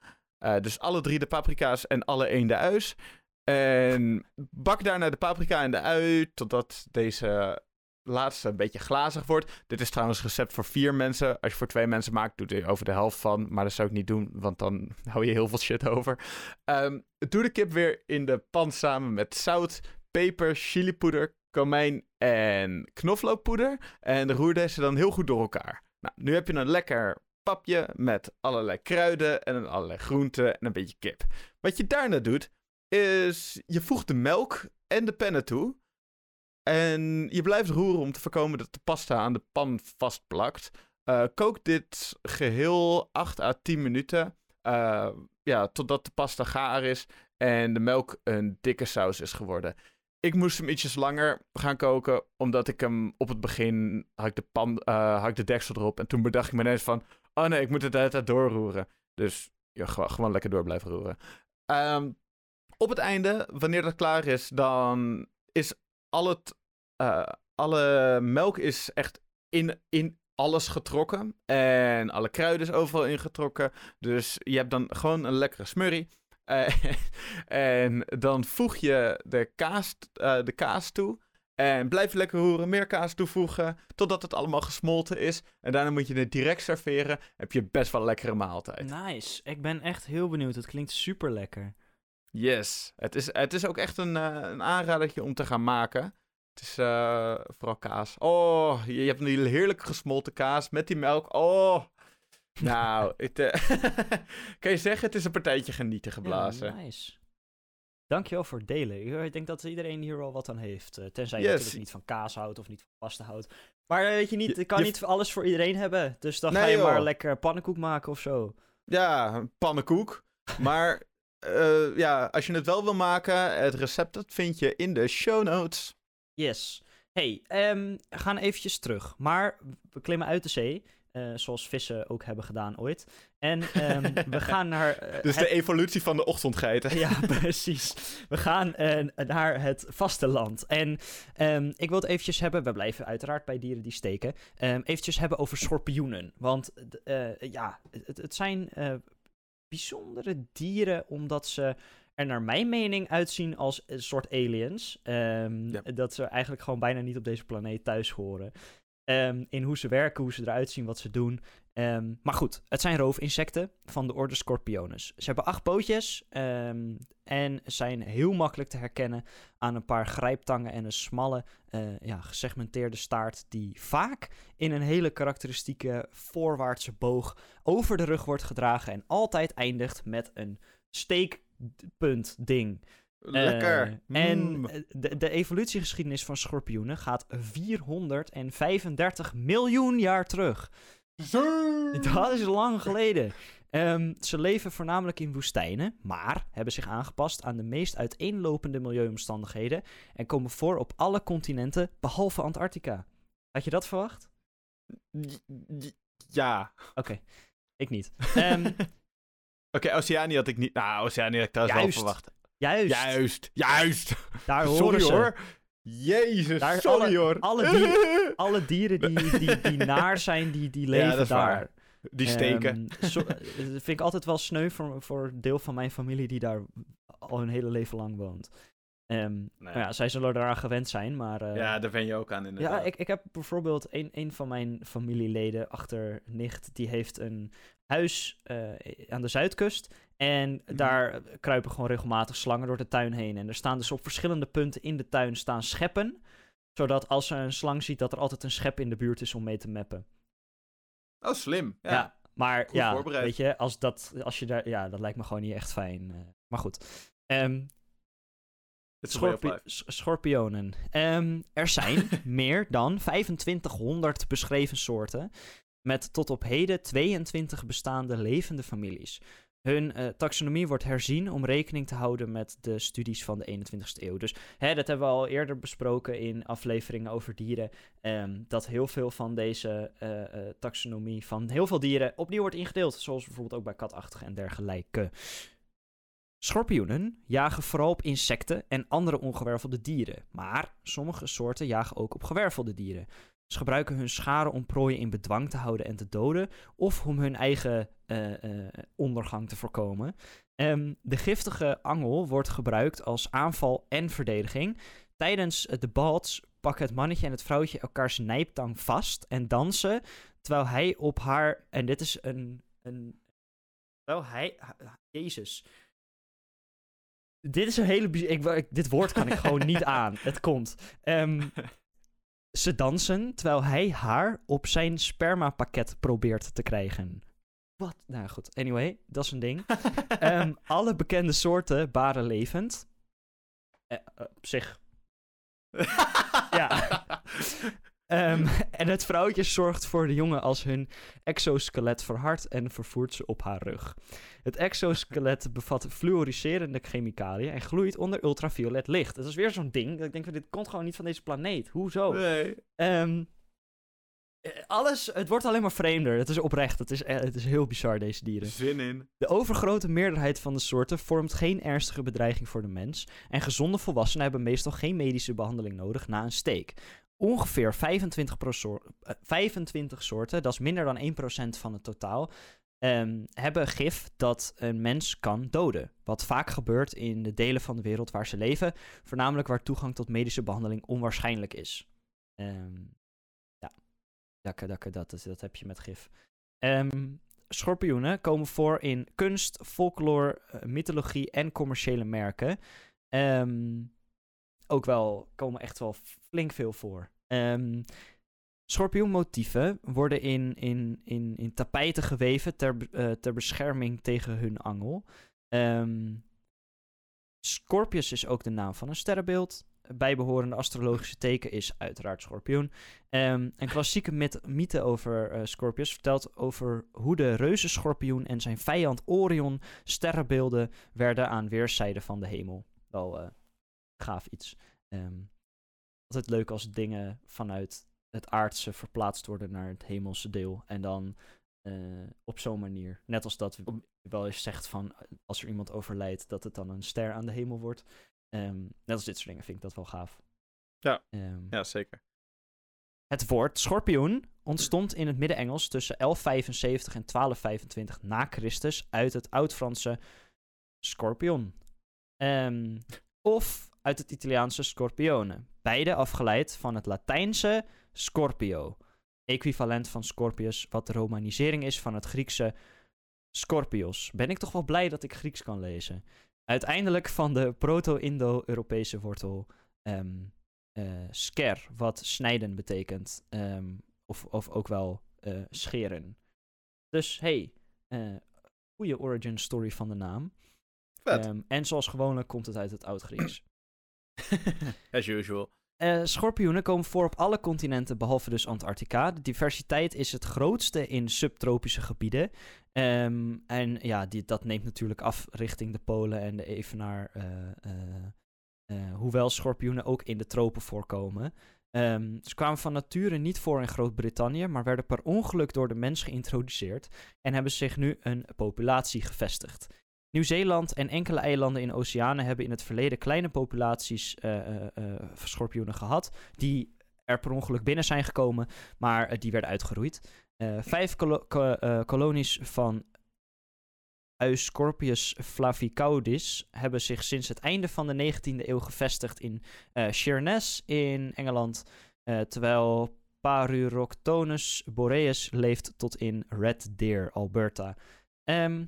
Dus alle drie de paprika's en alle één de uis. En bak daarna de paprika en de ui totdat deze laatste een beetje glazig wordt. Dit is trouwens recept voor vier mensen. Als je voor twee mensen maakt, doe er over de helft van. Maar dat zou ik niet doen, want dan hou je heel veel shit over. Ehm, doe de kip weer in de pan samen met zout, peper, chilipoeder, komijn en knoflookpoeder. En roer deze dan heel goed door elkaar. Nou, nu heb je een lekker papje met allerlei kruiden en allerlei groenten en een beetje kip. Wat je daarna doet, is je voegt de melk en de pennen toe. En je blijft roeren om te voorkomen dat de pasta aan de pan vastplakt. Eh, kook dit geheel 8 à 10 minuten. eh, ja, totdat de pasta gaar is en de melk een dikke saus is geworden. Ik moest hem ietsjes langer gaan koken, omdat ik hem op het begin had ik de, pan, eh, had ik de deksel erop. En toen bedacht ik me ineens van, oh nee, ik moet het de doorroeren. Dus ja, gewoon, gewoon lekker door blijven roeren. Ehm, op het einde, wanneer dat klaar is, dan is al het, eh, alle melk is echt in, in alles getrokken. En alle kruiden is overal ingetrokken. Dus je hebt dan gewoon een lekkere smurrie. En dan voeg je de kaas, eh, de kaas toe. En blijf lekker roeren, meer kaas toevoegen. Totdat het allemaal gesmolten is. En daarna moet je het direct serveren. Heb je best wel een lekkere maaltijd. Nice. Ik ben echt heel benieuwd. Het klinkt super lekker. Yes. Het is, het is ook echt een, eh, een aanradertje om te gaan maken. Het is eh, vooral kaas. Oh, je, je hebt die heerlijke gesmolten kaas met die melk. Oh. Nou, het, eh, kan je zeggen, het is een partijtje genieten geblazen. Ja, nice. Dankjewel voor het delen. Ik denk dat iedereen hier wel wat aan heeft. tenzij je natuurlijk niet van kaas houdt of niet van pasta houdt. Maar weet je niet, Je- ik kan je- niet alles voor iedereen hebben. Dus dan ga je maar lekker pannenkoek maken of zo. Ja, pannenkoek. Maar eh, ja, als je het wel wil maken, het recept dat vind je in de show notes. Yes. Hey, ehm, we gaan eventjes terug. Maar we klimmen uit de zee. eh, zoals vissen ook hebben gedaan ooit. En ehm, we gaan naar... eh, Dus het- de evolutie van de ochtendgeiten. Ja, precies. We gaan naar het vasteland. En ehm, ik wil het eventjes hebben, we blijven uiteraard bij dieren die steken, ehm, eventjes hebben over schorpioenen. Want ja, het, het zijn bijzondere dieren omdat ze er naar mijn mening uitzien als een soort aliens. Ehm, Ja. Dat ze eigenlijk gewoon bijna niet op deze planeet thuis horen. Ehm, in hoe ze werken, hoe ze eruit zien, wat ze doen. Ehm, maar goed, het zijn roofinsecten van de orde Scorpionus. Ze hebben acht pootjes ehm, en zijn heel makkelijk te herkennen aan een paar grijptangen en een smalle, eh, ja, gesegmenteerde staart die vaak in een hele karakteristieke voorwaartse boog over de rug wordt gedragen en altijd eindigt met een steekpunt ding. Lekker. Eh, en Mm. eh, de, de evolutiegeschiedenis van schorpioenen gaat 435 miljoen jaar terug. Dat is lang geleden. Ehm, ze leven voornamelijk in woestijnen, maar hebben zich aangepast aan de meest uiteenlopende milieuomstandigheden en komen voor op alle continenten behalve Antarctica. Had je dat verwacht? Ja. Oké, ik niet. Ehm, Oké, Oceanië had ik niet... Nou, Oceanië had ik trouwens wel verwacht. Juist, Juist. Juist. daar horen Sorry ze. hoor. Jezus, Daar sorry alle- hoor. alle dieren- Alle dieren die, die, die naar zijn, die, die leven dat is daar. waar. Die steken. Ehm, eh, dat vind ik altijd wel sneu voor, voor deel van mijn familie die daar al hun hele leven lang woont. Nou ja, zij zullen eraan gewend zijn, maar... eh, ja, daar ben je ook aan inderdaad. ja, ik, ik heb bijvoorbeeld een, een van mijn familieleden, achter nicht, die heeft een huis eh, aan de zuidkust. En Mhm. daar kruipen gewoon regelmatig slangen door de tuin heen. En er staan dus op verschillende punten in de tuin staan scheppen. Zodat als ze een slang ziet, dat er altijd een schep in de buurt is om mee te mappen. Oh, slim. Ja. Ja, maar Goed ja, voorbereid. weet je, als, dat, als je daar, ja, dat lijkt me gewoon niet echt fijn. eh. maar goed. Schorpi- s- schorpionen. Ehm, er zijn meer dan 2500 beschreven soorten. Met tot op heden 22 bestaande levende families. Hun eh, taxonomie wordt herzien om rekening te houden met de studies van de 21ste eeuw. Dus hè, dat hebben we al eerder besproken in afleveringen over dieren. ehm, dat heel veel van deze eh, eh, taxonomie van heel veel dieren opnieuw wordt ingedeeld. Zoals bijvoorbeeld ook bij katachtigen en dergelijke. Schorpioenen jagen vooral op insecten en andere ongewervelde dieren. Maar sommige soorten jagen ook op gewervelde dieren. Ze gebruiken hun scharen om prooien in bedwang te houden en te doden, of om hun eigen eh, eh, ondergang te voorkomen. Ehm, de giftige angel wordt gebruikt als aanval en verdediging. Tijdens de balts pakken het mannetje en het vrouwtje elkaars nijptang vast en dansen, terwijl hij op haar... En dit is een... een terwijl hij... Jezus. Dit is een hele... Ik, ik- dit woord kan ik gewoon niet aan. Het komt. Ehm, ze dansen terwijl hij haar op zijn spermapakket probeert te krijgen. Wat? Nou goed, anyway, dat is een ding. Ehm, alle bekende soorten baren levend. Eh, eh, op zich. Ja. Ehm, en het vrouwtje zorgt voor de jongen als hun exoskelet verhardt en vervoert ze op haar rug. Het exoskelet bevat fluoriserende chemicaliën en gloeit onder ultraviolet licht. Dat is weer zo'n ding. dat Ik denk, van, dit komt gewoon niet van deze planeet. Hoezo? Nee. Ehm, eh, alles, het wordt alleen maar vreemder. Het is oprecht. Het is, eh, het is heel bizar, deze dieren. Zin in. De overgrote meerderheid van de soorten vormt geen ernstige bedreiging voor de mens. En gezonde volwassenen hebben meestal geen medische behandeling nodig na een steek. Ongeveer 25, pro soor- eh, 25 soorten, dat is minder dan 1% van het totaal, ehm, hebben gif dat een mens kan doden. Wat vaak gebeurt in de delen van de wereld waar ze leven, voornamelijk waar toegang tot medische behandeling onwaarschijnlijk is. Ehm, ja, dat, dat, dat, dat, heb je met gif. Ehm, schorpioenen komen voor in kunst, folklore, eh, mythologie en commerciële merken. Ook wel, komen echt wel flink veel voor. Ehm schorpioenmotieven worden in, in, in, in tapijten geweven ter, eh, ter bescherming tegen hun angel. Ehm Scorpius is ook de naam van een sterrenbeeld. Bijbehorende astrologische teken is uiteraard schorpioen. Ehm, een klassieke myth- mythe over eh, Scorpius vertelt over hoe de reuzenschorpioen en zijn vijand Orion sterrenbeelden werden aan weerszijden van de hemel. Wel eh, gaaf iets. Altijd leuk als dingen vanuit het aardse verplaatst worden naar het hemelse deel. En dan eh, op zo'n manier. Net als dat we wel eens zegt van als er iemand overlijdt, dat het dan een ster aan de hemel wordt. Ehm, net als dit soort dingen vind ik dat wel gaaf. Ja. Ehm, Ja, zeker. het woord schorpioen ontstond in het Midden-Engels tussen 1175 en 1225 na Christus uit het Oud-Franse scorpion. Ehm, of uit het Italiaanse scorpione. Beide afgeleid van het Latijnse scorpio. Equivalent van scorpius, wat de romanisering is van het Griekse scorpios. Ben ik toch wel blij dat ik Grieks kan lezen. Uiteindelijk van de proto-Indo-Europese wortel ehm, eh, sker, wat snijden betekent. ehm, of, of ook wel eh, scheren. Dus hey, eh goede origin story van de naam. Vet. Ehm, en zoals gewoonlijk komt het uit het Oud-Grieks. As usual. Eh, schorpioenen komen voor op alle continenten behalve dus Antarctica. De diversiteit is het grootste in subtropische gebieden. Ehm, en ja, die, dat neemt natuurlijk af richting de polen en de evenaar. eh, eh, hoewel schorpioenen ook in de tropen voorkomen. Ehm, ze kwamen van nature niet voor in Groot-Brittannië, maar werden per ongeluk door de mens geïntroduceerd en hebben zich nu een populatie gevestigd. Nieuw-Zeeland en enkele eilanden in oceanen hebben in het verleden kleine populaties eh, eh, eh, schorpioenen gehad, die er per ongeluk binnen zijn gekomen, maar die werden uitgeroeid. Vijf kolo- ko- kolonies van Euscorpius flavicaudis hebben zich sinds het einde van de 19e eeuw gevestigd in Sheerness in Engeland, terwijl Paruroctonus boreas leeft tot in Red Deer, Alberta. Ehm,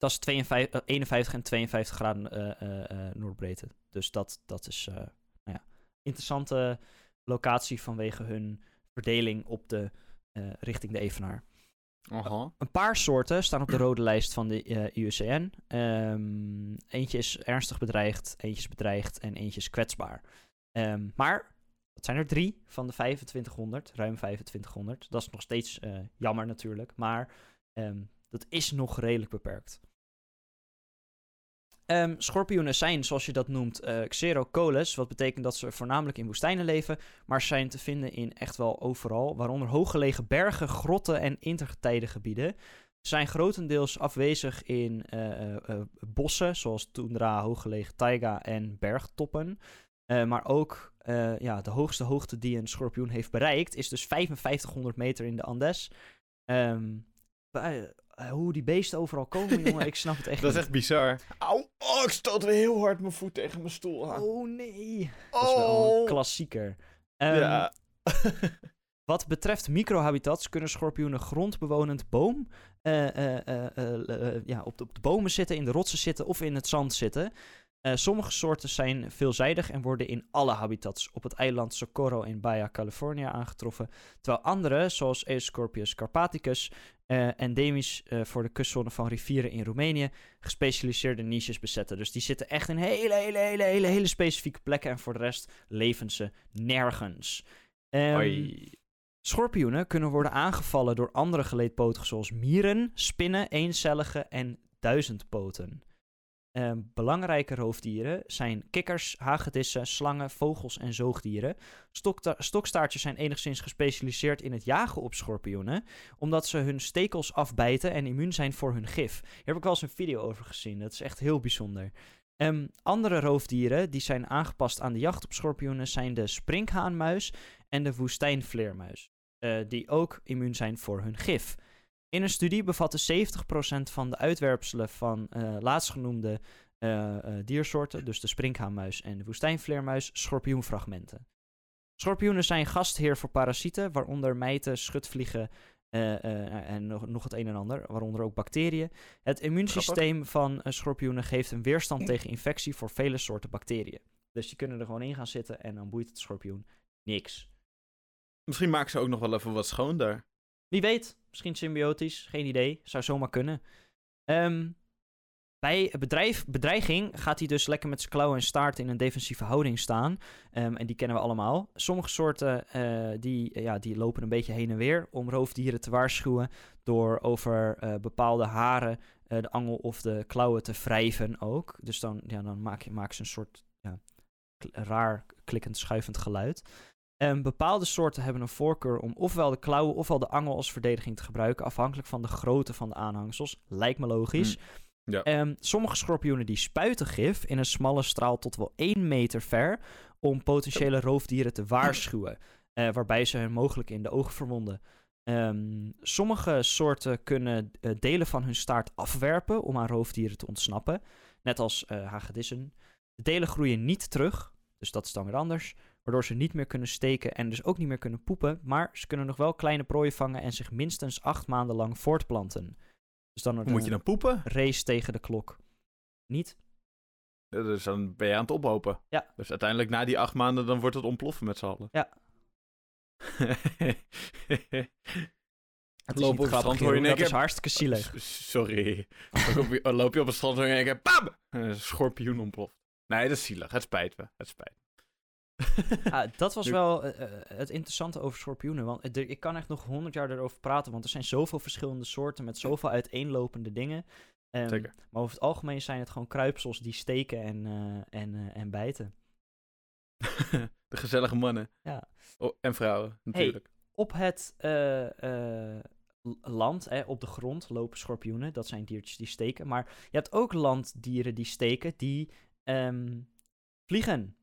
dat is 52, eh, 51 en 52 graden eh, eh, eh, noordbreedte. Dus dat, dat is eh, nou ja, interessante locatie vanwege hun verdeling op de, eh, richting de Evenaar. Aha. Een paar soorten staan op de rode lijst van de eh, IUCN. Ehm, eentje is ernstig bedreigd, eentje is bedreigd en eentje is kwetsbaar. Ehm, maar dat zijn er drie van de 2500, ruim 2500. Dat is nog steeds eh, jammer natuurlijk, maar ehm, dat is nog redelijk beperkt. Ehm, schorpioenen zijn, zoals je dat noemt, eh xerocoles, wat betekent dat ze voornamelijk in woestijnen leven, maar zijn te vinden in echt wel overal, waaronder hooggelegen bergen, grotten en intergetijdengebieden. Ze zijn grotendeels afwezig in eh, eh, bossen, zoals toendra, hooggelegen taiga en bergtoppen. Maar ook ja, de hoogste hoogte die een schorpioen heeft bereikt, is dus 5500 meter in de Andes. Eh, hoe die beesten overal komen, jongen, ik snap het echt Dat is echt bizar. Auw, oh, ik stoot weer heel hard mijn voet tegen mijn stoel aan. Oh nee, dat is wel een klassieker. Ehm, ja. Wat betreft microhabitats kunnen schorpioenen grondbewonend boom eh, eh, eh, eh, eh, ja, op, de, op de bomen zitten, in de rotsen zitten of in het zand zitten. Eh, sommige soorten zijn veelzijdig en worden in alle habitats op het eiland Socorro in Baja California aangetroffen, terwijl andere, zoals Euscorpius carpathicus, eh endemisch eh, voor de kustzone van rivieren in Roemenië, gespecialiseerde niches bezetten. Dus die zitten echt in hele, hele, hele, hele, hele specifieke plekken en voor de rest leven ze nergens. Ehm. Schorpioenen kunnen worden aangevallen door andere geleedpotigen zoals mieren, spinnen, eencellige en duizendpoten. Ehm, belangrijke roofdieren zijn kikkers, hagedissen, slangen, vogels en zoogdieren. Stokstaartjes zijn enigszins gespecialiseerd in het jagen op schorpioenen, omdat ze hun stekels afbijten en immuun zijn voor hun gif. Hier heb ik wel eens een video over gezien, dat is echt heel bijzonder. Ehm, andere roofdieren die zijn aangepast aan de jacht op schorpioenen zijn de sprinkhaanmuis en de woestijnvleermuis, eh, die ook immuun zijn voor hun gif. In een studie bevatte 70% van de uitwerpselen van eh, laatstgenoemde eh, eh, diersoorten, dus de sprinkhaanmuis en de woestijnvleermuis, schorpioenfragmenten. Schorpioenen zijn gastheer voor parasieten, waaronder mijten, schutvliegen en nog, nog het een en ander, waaronder ook bacteriën. Het immuunsysteem van schorpioenen geeft een weerstand tegen infectie voor vele soorten bacteriën. Dus die kunnen er gewoon in gaan zitten en dan boeit het schorpioen niks. Misschien maken ze ook nog wel even wat schoon daar. Wie weet, misschien symbiotisch, geen idee. Zou zomaar kunnen. Ehm, bij bedrijf, bedreiging gaat hij dus lekker met zijn klauwen en staart in een defensieve houding staan. Ehm, en die kennen we allemaal. Sommige soorten eh, die, eh, ja, die lopen een beetje heen en weer om roofdieren te waarschuwen. Door over eh, bepaalde haren de angel of de klauwen te wrijven ook. Dus dan, ja, dan maak je maak ze een soort ja, raar klikkend schuivend geluid. En bepaalde soorten hebben een voorkeur om ofwel de klauwen ofwel de angel als verdediging te gebruiken, afhankelijk van de grootte van de aanhangsels. Lijkt me logisch. Ja. Ehm, sommige schorpioenen die spuiten gif in een smalle straal tot wel 1 meter ver om potentiële roofdieren te waarschuwen, eh, waarbij ze hen mogelijk in de ogen verwonden. Ehm, sommige soorten kunnen eh, delen van hun staart afwerpen om aan roofdieren te ontsnappen, net als eh, hagedissen. De delen groeien niet terug, dus dat is dan weer anders, waardoor ze niet meer kunnen steken en dus ook niet meer kunnen poepen, maar ze kunnen nog wel kleine prooien vangen en zich minstens acht maanden lang voortplanten. Dus dan moet je dan poepen? race tegen de klok. Niet? Ja, Dus dan ben je aan het ophopen. Ja. Dus uiteindelijk na die acht maanden, dan wordt het ontploffen met z'n allen. Ja. Het Loop op het strand, hoor je in één is keer- hartstikke zielig. Sorry. loop, je, je op het strand en denk ik, pam! Een schorpioen ontploft. Nee, dat is zielig. Het spijt me. Het spijt me. Ah, dat was wel eh, eh, het interessante over schorpioenen. Want eh, er- ik kan echt nog honderd jaar erover praten. Want er zijn zoveel verschillende soorten met zoveel uiteenlopende dingen. Ehm, Zeker. Maar over het algemeen zijn het gewoon kruipsels die steken en, en, en bijten. De gezellige mannen. Ja. Oh, en vrouwen, natuurlijk. Op het land, hè, op de grond, lopen schorpioenen. Dat zijn diertjes die steken. Maar je hebt ook landdieren die steken, die ehm, vliegen.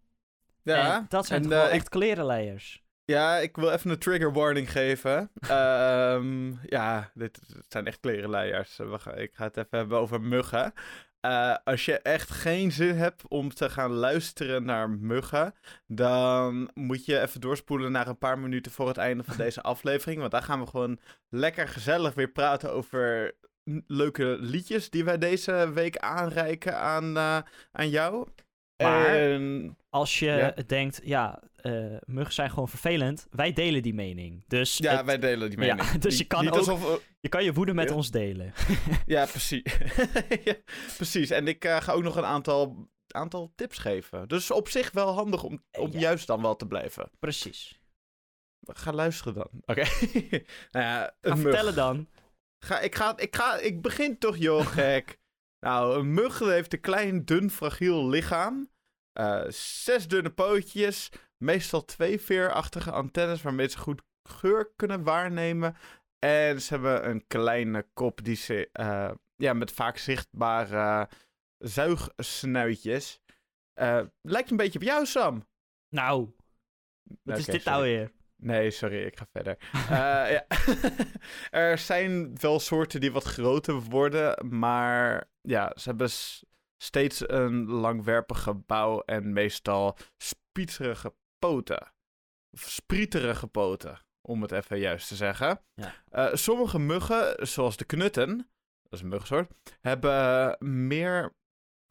Ja, en dat zijn en, eh, echt klerenleiers. Ja, ik wil even een trigger warning geven. Ehm, ja, dit, dit zijn echt klerenleiers. We gaan- ik ga het even hebben over muggen. Eh, als je echt geen zin hebt om te gaan luisteren naar muggen, dan moet je even doorspoelen naar een paar minuten voor het einde van deze aflevering. Want daar gaan we gewoon lekker gezellig weer praten over leuke liedjes die wij deze week aanreiken aan, eh, aan jou. Maar- En- Als je Ja. denkt, ja, eh muggen zijn gewoon vervelend. Wij delen die mening. Dus ja, het- wij delen die Ja, mening. dus je kan niet ook- alsof, je kan je woede met Ja. ons delen. Ja, precies. precies. En ik eh, ga ook nog een aantal, aantal tips geven. Dus op zich wel handig om, om Ja. juist dan wel te blijven. Precies. Ga luisteren dan. Oké. nou ja, Ga mug. vertellen dan. Ga, ik, ga, ik, ga, ik begin toch, joh, gek. Nou, een mug heeft een klein, dun, fragiel lichaam. Eh, zes dunne pootjes. Meestal twee veerachtige antennes waarmee ze goed geur kunnen waarnemen. En ze hebben een kleine kop die ze, eh, ja, met vaak zichtbare zuigsnuitjes. Eh, lijkt een beetje op jou, Sam. Nou, wat is dit nou weer? Nee, sorry, ik ga verder. Eh, ja. er zijn wel soorten die wat groter worden, maar ja, ze hebben steeds een langwerpige bouw en meestal spieterige poten. Of sprieterige poten, om het even juist te zeggen. Ja. Eh, sommige muggen, zoals de knutten, dat is een muggensoort, hebben meer,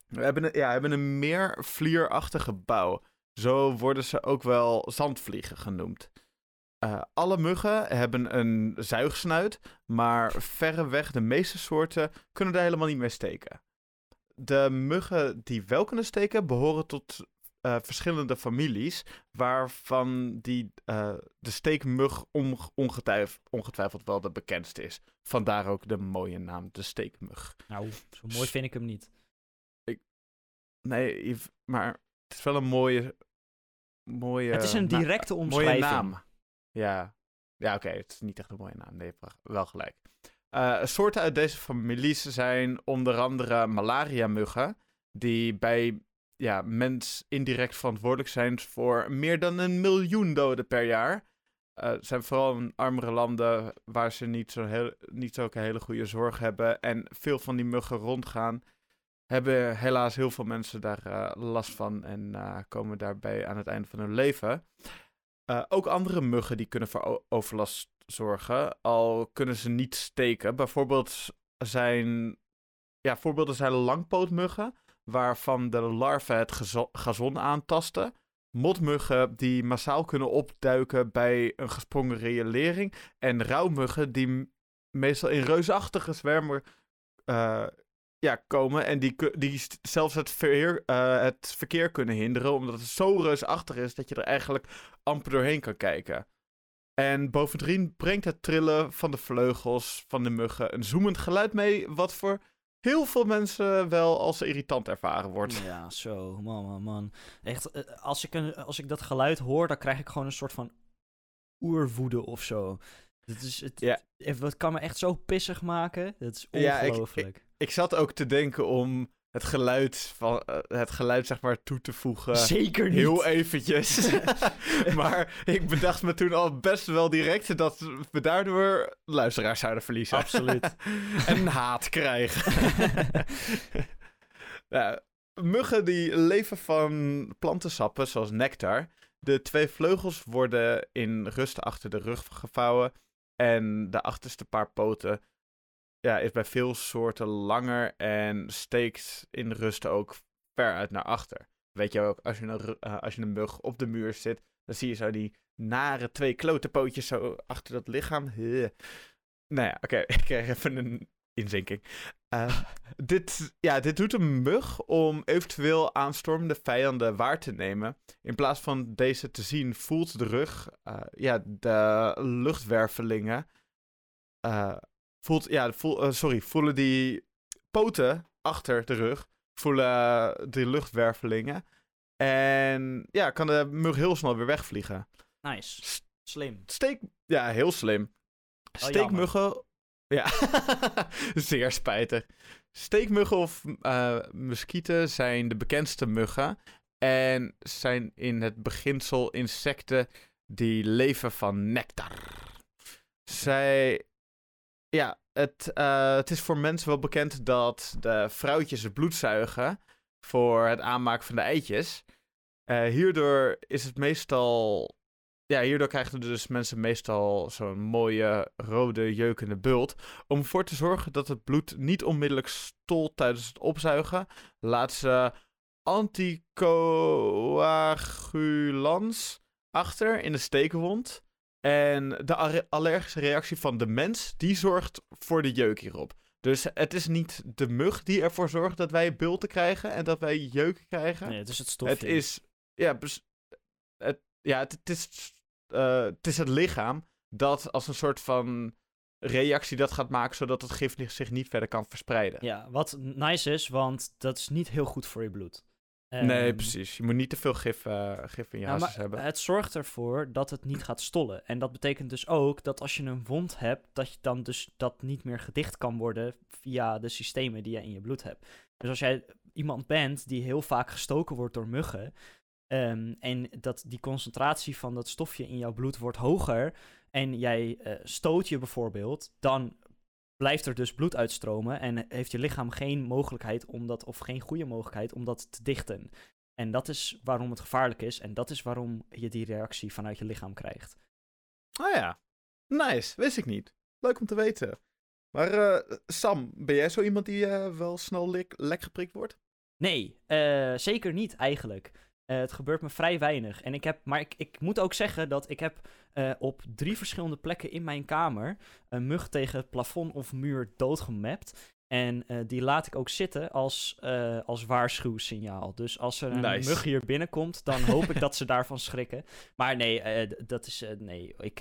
hebben een, ja, hebben een meer vlierachtige bouw. Zo worden ze ook wel zandvliegen genoemd. Eh, alle muggen hebben een zuigsnuit, maar verreweg de meeste soorten kunnen er helemaal niet mee steken. De muggen die wel kunnen steken behoren tot eh, verschillende families, waarvan die, eh, de steekmug onge- ongetwijf- ongetwijfeld wel de bekendste is. Vandaar ook de mooie naam, de steekmug. Nou, zo mooi vind ik hem niet. Nee, Yves, maar het is wel een mooie... mooie het is een directe mooie omschrijving. naam. Ja, ja oké, het is niet echt een mooie naam. Nee, wel gelijk. Eh, soorten uit deze families zijn onder andere malaria-muggen, die bij ja, mens indirect verantwoordelijk zijn voor meer dan een miljoen doden per jaar. Eh, Het zijn vooral in armere landen waar ze niet zo heel, niet zulke hele goede zorg hebben en veel van die muggen rondgaan. Hebben helaas heel veel mensen daar eh, last van en komen daarbij aan het einde van hun leven. Eh, ook andere muggen die kunnen voor overlast zorgen, al kunnen ze niet steken. Bijvoorbeeld zijn, ja, voorbeelden zijn langpootmuggen, waarvan de larven het gazon aantasten. Motmuggen die massaal kunnen opduiken bij een gesprongen riolering. En rouwmuggen die meestal in reusachtige zwermen eh, ja, komen. En die, die zelfs het verkeer, eh, het verkeer kunnen hinderen. Omdat het zo reusachtig is dat je er eigenlijk amper doorheen kan kijken. En bovendien brengt het trillen van de vleugels van de muggen een zoemend geluid mee. Wat voor heel veel mensen wel als irritant ervaren wordt. Ja, zo, man, man, man. Echt, eh, als ik, een, als ik dat geluid hoor, dan krijg ik gewoon een soort van oerwoede of zo. Is, het, Ja. het, kan me echt zo pissig maken. Dat is Ja, ik- ongelooflijk. Ik zat ook te denken om het geluid, van, eh, het geluid zeg maar toe te voegen. Zeker niet. Heel eventjes. maar ik bedacht me toen al best wel direct dat we daardoor luisteraars zouden verliezen. Absoluut. en haat krijgen. ja, muggen die leven van plantensappen zoals nectar. De twee vleugels worden in rust achter de rug gevouwen. En de achterste paar poten ja, is bij veel soorten langer en steekt in rust ook ver uit naar achter. Weet je ook, als je een, eh, als je een mug op de muur zit, dan zie je zo die nare twee klote pootjes zo achter dat lichaam. Nou ja, oké, ik krijg even een inzinking. Uh, dit, ja, dit doet een mug om eventueel aanstormende vijanden waar te nemen. In plaats van deze te zien, voelt de rug, uh, ja, de luchtwervelingen. Uh, voelt, ja, voel, sorry, voelen die poten achter de rug, voelen die luchtwervelingen. En ja, kan de mug heel snel weer wegvliegen. Nice. Slim. Steek, ja, heel slim. Steekmuggen ja, zeer spijtig. Steekmuggen of uh, zijn de bekendste muggen. En zijn in het beginsel insecten die leven van nectar. Zij. Ja, het, uh, het is voor mensen wel bekend dat de vrouwtjes het bloed zuigen voor het aanmaken van de eitjes. Uh, hierdoor is het meestal ja, hierdoor krijgen dus mensen meestal zo'n mooie rode jeukende bult. Om ervoor te zorgen dat het bloed niet onmiddellijk stolt tijdens het opzuigen, laat ze anticoagulans achter in de stekenwond. En de allergische reactie van de mens, die zorgt voor de jeuk hierop. Dus het is niet de mug die ervoor zorgt dat wij bulten krijgen en dat wij jeuk krijgen. Nee, het is het stofje. Het is, ja, het, ja, het, het is uh, het is het lichaam dat als een soort van reactie dat gaat maken, zodat het gif zich niet verder kan verspreiden. Ja, wat nice is, want dat is niet heel goed voor je bloed. nee, ehm, precies. Je moet niet te veel gif, uh, gif in je nou, hebben. Het zorgt ervoor dat het niet gaat stollen. En dat betekent dus ook dat als je een wond hebt, dat je dan dus dat niet meer gedicht kan worden via de systemen die je in je bloed hebt. Dus als jij iemand bent die heel vaak gestoken wordt door muggen, Ehm, en dat die concentratie van dat stofje in jouw bloed wordt hoger. En jij uh, stoot je bijvoorbeeld, dan blijft er dus bloed uitstromen. En heeft je lichaam geen mogelijkheid om dat, of geen goede mogelijkheid om dat te dichten. En dat is waarom het gevaarlijk is. En dat is waarom je die reactie vanuit je lichaam krijgt. Oh ja, nice. Wist ik niet. Leuk om te weten. Maar uh, Sam, ben jij zo iemand die uh, wel snel lek, lek geprikt wordt? Nee, zeker niet eigenlijk. Uh, het gebeurt me vrij weinig. En ik heb, maar ik, ik moet ook zeggen dat ik heb uh, op drie verschillende plekken in mijn kamer een mug tegen het plafond of muur doodgemapt. En uh, die laat ik ook zitten als, als waarschuwsignaal. Dus als er een nice. mug hier binnenkomt, dan hoop ik dat ze daarvan schrikken. Maar nee, dat is. nee, ik,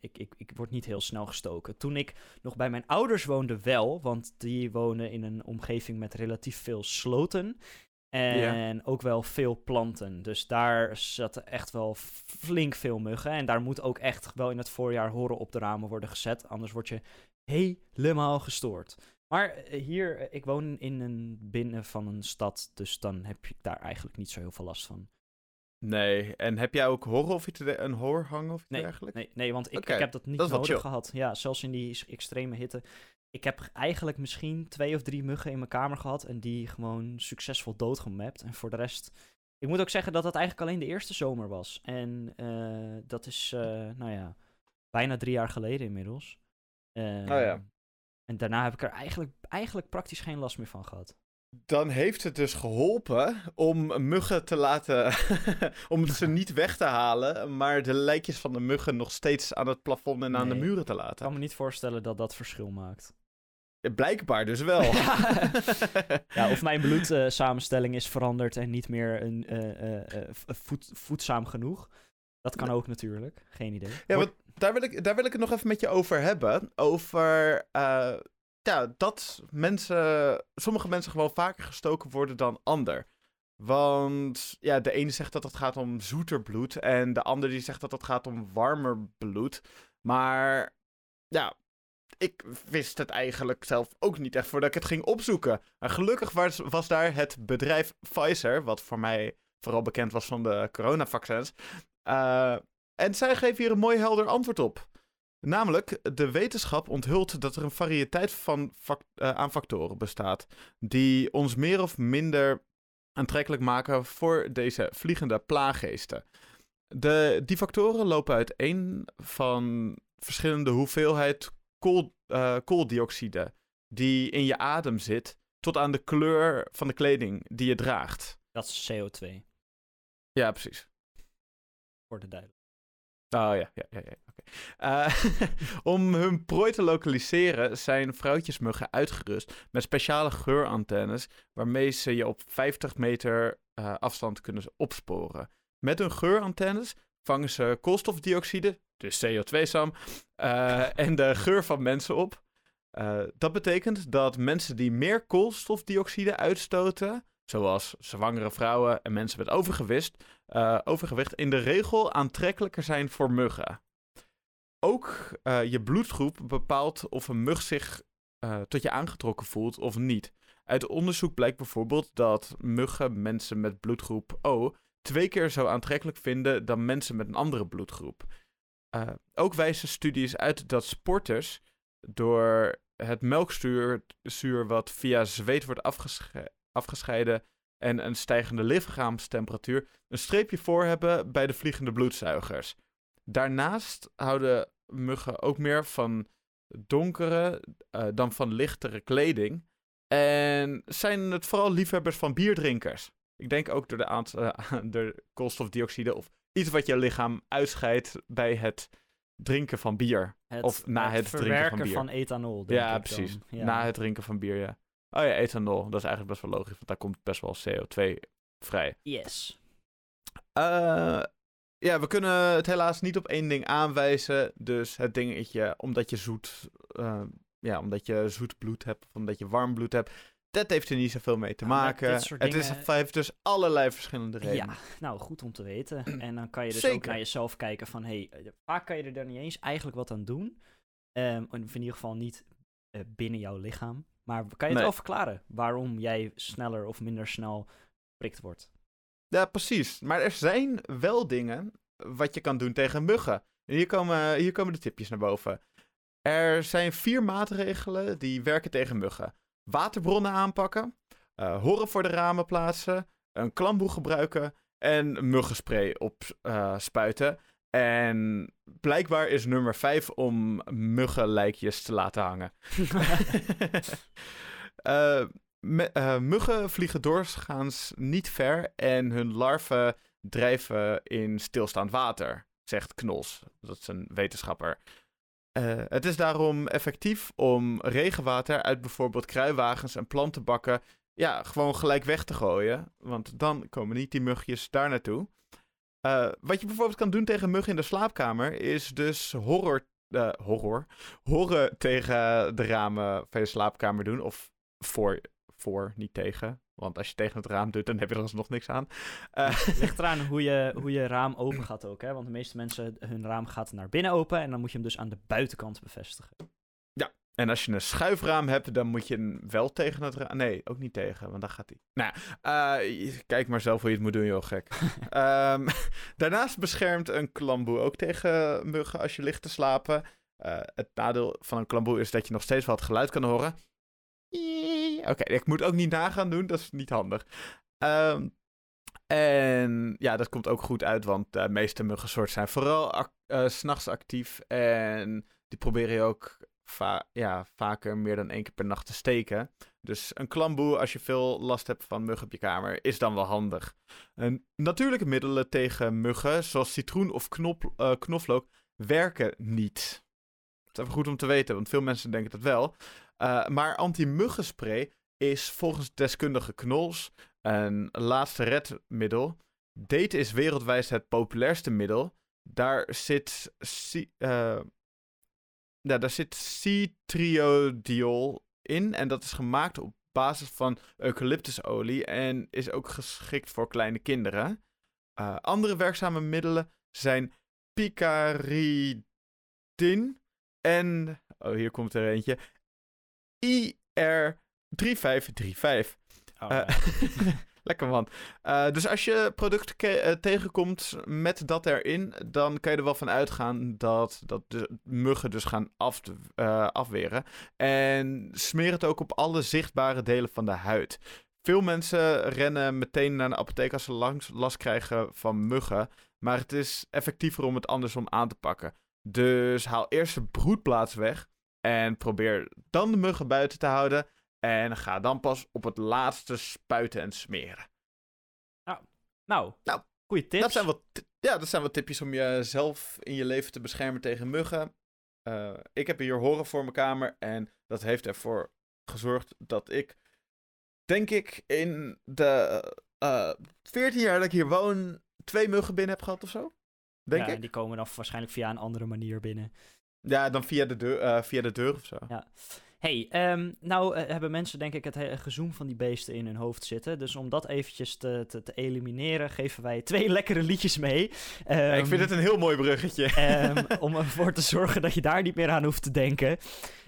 ik, ik, ik word niet heel snel gestoken. Toen ik nog bij mijn ouders woonde, wel. Want die wonen in een omgeving met relatief veel sloten. En ook wel veel planten. Dus daar zaten echt wel flink veel muggen. En daar moet ook echt wel in het voorjaar horen op de ramen worden gezet. Anders word je helemaal gestoord. Maar eh, hier, eh, ik woon in een binnen van een stad. Dus dan heb ik daar eigenlijk niet zo heel veel last van. Nee, en heb jij ook horror of iets, een horrorhang of iets nee, dergelijks? Nee, nee, want ik, ik heb dat niet dat nodig gehad. Ja, zelfs in die extreme hitte ik heb eigenlijk misschien twee of drie muggen in mijn kamer gehad en die gewoon succesvol doodgemapt. En voor de rest, ik moet ook zeggen dat dat eigenlijk alleen de eerste zomer was. En uh, dat is, uh, nou ja, bijna drie jaar geleden inmiddels. Uh, oh ja. En daarna heb ik er eigenlijk, eigenlijk praktisch geen last meer van gehad. Dan heeft het dus geholpen om muggen te laten. om ze niet weg te halen, maar de lijkjes van de muggen nog steeds aan het plafond en aan de muren te laten. Ik kan me niet voorstellen dat dat verschil maakt. Blijkbaar dus wel. ja, of mijn bloedsamenstelling is veranderd en niet meer een, uh, voed, voedzaam genoeg. Dat kan ook natuurlijk. Geen idee. Ja, want daar wil, ik, daar wil ik het nog even met je over hebben. Over ja, dat mensen, sommige mensen gewoon vaker gestoken worden dan ander. Want ja, de ene zegt dat het gaat om zoeter bloed en de ander die zegt dat het gaat om warmer bloed. Maar ja, ik wist het eigenlijk zelf ook niet echt voordat ik het ging opzoeken. En gelukkig was, daar het bedrijf Pfizer, wat voor mij vooral bekend was van de coronavaccins. Uh, en zij geven hier een mooi helder antwoord op. Namelijk, de wetenschap onthult dat er een variëteit van uh, aan factoren bestaat. die ons meer of minder aantrekkelijk maken voor deze vliegende plaaggeesten. De, die factoren lopen uiteen van verschillende hoeveelheid kool, uh, kooldioxide die in je adem zit, tot aan de kleur van de kleding die je draagt. Dat is CO2. Ja, precies. Voor de duidelijk. Oh ja, ja, ja, ja. Eh, om hun prooi te lokaliseren zijn vrouwtjesmuggen uitgerust met speciale geurantennes waarmee ze je op 50 meter uh, afstand kunnen opsporen. Met hun geurantennes vangen ze koolstofdioxide, dus CO2-sam, uh, en de geur van mensen op. Uh, dat betekent dat mensen die meer koolstofdioxide uitstoten, zoals zwangere vrouwen en mensen met overgewicht, uh, overgewicht in de regel aantrekkelijker zijn voor muggen. Ook je bloedgroep bepaalt of een mug zich tot je aangetrokken voelt of niet. Uit onderzoek blijkt bijvoorbeeld dat muggen mensen met bloedgroep O twee keer zo aantrekkelijk vinden dan mensen met een andere bloedgroep. ook wijzen studies uit dat sporters door het melkzuur wat via zweet wordt afgesche afgescheiden en een stijgende lichaamstemperatuur een streepje voor hebben bij de vliegende bloedzuigers. Daarnaast houden muggen ook meer van donkere uh, dan van lichtere kleding. En zijn het vooral liefhebbers van bierdrinkers. Ik denk ook door de, uh, de koolstofdioxide of iets wat je lichaam uitscheidt bij het drinken van bier. Het, of na het, het drinken van bier. van ethanol. Denk ja, ik precies. Ja. Na het drinken van bier, ja. Oh ja, ethanol. Dat is eigenlijk best wel logisch, want daar komt best wel CO2 vrij. Yes. Uh, ja, we kunnen het helaas niet op één ding aanwijzen. Dus het dingetje, omdat je zoet, uh, ja, omdat je zoet bloed hebt, of omdat je warm bloed hebt, dat heeft er niet zoveel mee te Nou, maken. Het dingen- is, heeft dus allerlei verschillende redenen. Ja, nou goed om te weten. En dan kan je dus ook naar jezelf kijken van, hé, hey, eh, vaak kan je er dan niet eens eigenlijk wat aan doen. Of in ieder geval niet eh, binnen jouw lichaam. Maar kan je het Nee. wel verklaren waarom jij sneller of minder snel prikt wordt? Ja, precies. Maar er zijn wel dingen wat je kan doen tegen muggen. En hier komen, hier komen de tipjes naar boven. Er zijn vier maatregelen die werken tegen muggen. Waterbronnen aanpakken, eh, horen voor de ramen plaatsen, een klamboe gebruiken en muggenspray opspuiten. en blijkbaar is nummer vijf om muggenlijkjes te laten hangen. Eh, me- eh, muggen vliegen doorgaans niet ver en hun larven drijven in stilstaand water, zegt Knols. Dat is een wetenschapper. Eh, het is daarom effectief om regenwater uit bijvoorbeeld kruiwagens en plantenbakken ja, gewoon gelijk weg te gooien. Want dan komen niet die mugjes daar naartoe. Eh, wat je bijvoorbeeld kan doen tegen muggen in de slaapkamer is dus horror, eh, horror, horen tegen de ramen van je slaapkamer doen. Of voor, voor, niet tegen. Want als je tegen het raam doet, dan heb je er alsnog niks aan. Eh, Ligt eraan hoe je, hoe je raam open gaat ook, hè? Want de meeste mensen, hun raam gaat naar binnen open en dan moet je hem dus aan de buitenkant bevestigen. En als je een schuifraam hebt, dan moet je hem wel tegen het raam... Nee, ook niet tegen, want dan gaat hij. Nou, ja, eh, kijk maar zelf hoe je het moet doen, joh, gek. Ehm, daarnaast beschermt een klamboe ook tegen muggen als je ligt te slapen. Eh, het nadeel van een klamboe is dat je nog steeds wel het geluid kan horen. Oké, ik moet ook niet nagaan doen, dat is niet handig. Ehm, en ja, dat komt ook goed uit, want de meeste muggensoorten zijn vooral eh, s'nachts actief. En die proberen je ook ja, vaker meer dan één keer per nacht te steken. Dus een klamboe, als je veel last hebt van muggen op je kamer, is dan wel handig. En natuurlijke middelen tegen muggen, zoals citroen of knop, eh, knoflook, werken niet. Dat is even goed om te weten, want veel mensen denken dat wel. Eh, maar anti-muggenspray is volgens deskundige Knols een laatste redmiddel. Date is wereldwijd het populairste middel. Daar zit, eh, ja, daar zit citriodiol in. En dat is gemaakt op basis van eucalyptusolie. En is ook geschikt voor kleine kinderen. Eh, andere werkzame middelen zijn picaridin en... Oh, hier komt er eentje. IR3535. Oh, Eh, Lekker man. Eh, dus als je producten eh, tegenkomt met dat erin, dan kan je er wel van uitgaan dat, dat de muggen dus gaan af, afweren. En smeer het ook op alle zichtbare delen van de huid. Veel mensen rennen meteen naar de apotheek als ze langs last krijgen van muggen. Maar het is effectiever om het andersom aan te pakken. Dus haal eerst de broedplaats weg. En probeer dan de muggen buiten te houden. En ga dan pas op het laatste spuiten en smeren. nou, Nou, goede tips. Dat zijn wat ja, dat zijn wat tipjes om jezelf in je leven te beschermen tegen muggen. Uh, ik heb hier horen voor mijn kamer en dat heeft ervoor gezorgd dat ik, denk ik, in de uh, eh, 14 jaar dat ik hier woon, twee muggen binnen heb gehad of zo. Denk ja, ik. die komen dan waarschijnlijk via een andere manier binnen. Ja, dan via de deur, uh, via de deur of zo. Ja hey, um, nou uh, hebben mensen denk ik het gezoem van die beesten in hun hoofd zitten. Dus om dat eventjes te, te, te elimineren, geven wij twee lekkere liedjes mee. Um, ja, ik vind ehm, het een heel mooi bruggetje. Um, om ervoor te zorgen dat je daar niet meer aan hoeft te denken.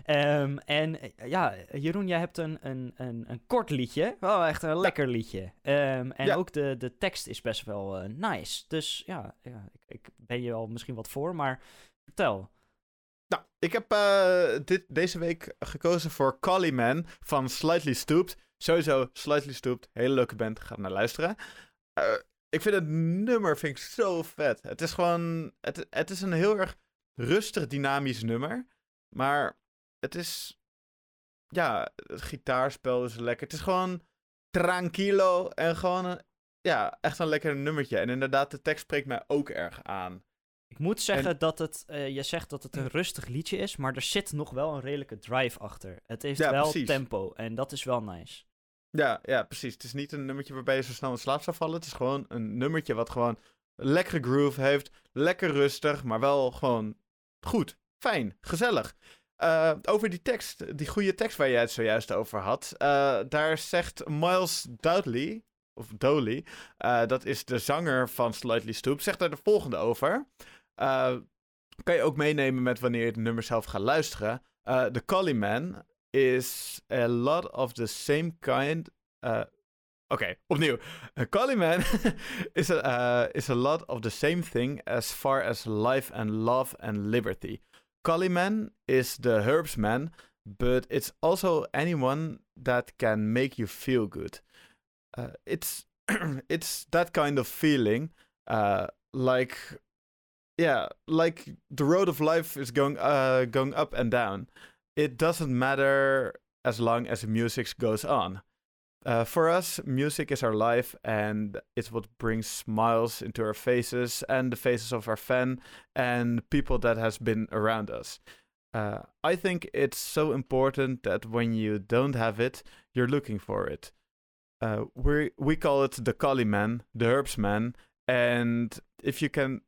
en eh, ja, Jeroen, jij hebt een, een, een, een kort liedje. Wel echt een lekker liedje. en ja. ook de, de tekst is best wel uh, nice. Dus ja, ja ik, ik ben je al misschien wat voor, maar vertel. Nou, ik heb uh, dit, deze week gekozen voor Collie Man van Slightly Stooped. Sowieso, Slightly Stooped, hele leuke band, ga naar luisteren. Uh, ik vind het nummer vind ik zo vet. Het is gewoon, het, het is een heel erg rustig, dynamisch nummer. Maar het is, ja, het gitaarspel is lekker. Het is gewoon tranquilo en gewoon, ja, echt een lekker nummertje. En inderdaad, de tekst spreekt mij ook erg aan. Ik moet zeggen dat het, uh, je zegt dat het een rustig liedje is, maar er zit nog wel een redelijke drive achter. Het heeft wel tempo en dat is wel nice. Ja, ja, precies. Het is niet een nummertje waarbij je zo snel in slaap zou vallen. Het is gewoon een nummertje wat gewoon lekkere groove heeft. Lekker rustig, maar wel gewoon goed. Fijn, gezellig. Uh, over die tekst, die goede tekst waar jij het zojuist over had. Uh, daar zegt Miles Dudley, of Doley, uh, dat is de zanger van Slightly Stoop, zegt daar de volgende over. Uh, kan je ook meenemen met wanneer je het nummer zelf gaat luisteren. Uh, the Collie Man is a lot of the same kind. Uh, Oké, opnieuw. A Collie Man is, a, is a lot of the same thing as far as life and love and liberty. Collie Man is the herbs man, but it's also anyone that can make you feel good. it's it's that kind of feeling, like yeah, like the road of life is going uh going up and down. It doesn't matter as long as music goes on. Uh, for us, music is our life, and it's what brings smiles into our faces and the faces of our fan and people that has been around us. Uh, I think it's so important that when you don't have it, you're looking for it. Uh, we we call it the collie man, the herbs man, and if you can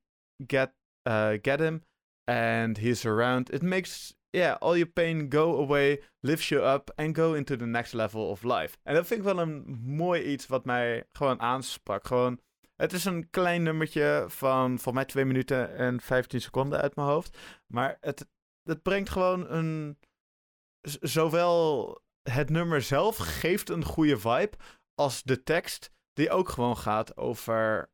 get uh, get him and he's around. It makes yeah all your pain go away, lifts you up and go into the next level of life. En dat vind ik wel een mooi iets wat mij gewoon aansprak. Gewoon, het is een klein nummertje van voor mij 2 minuten en 15 seconden uit mijn hoofd. Maar het, het brengt gewoon een. Zowel het nummer zelf geeft een goede vibe, als de tekst, die ook gewoon gaat over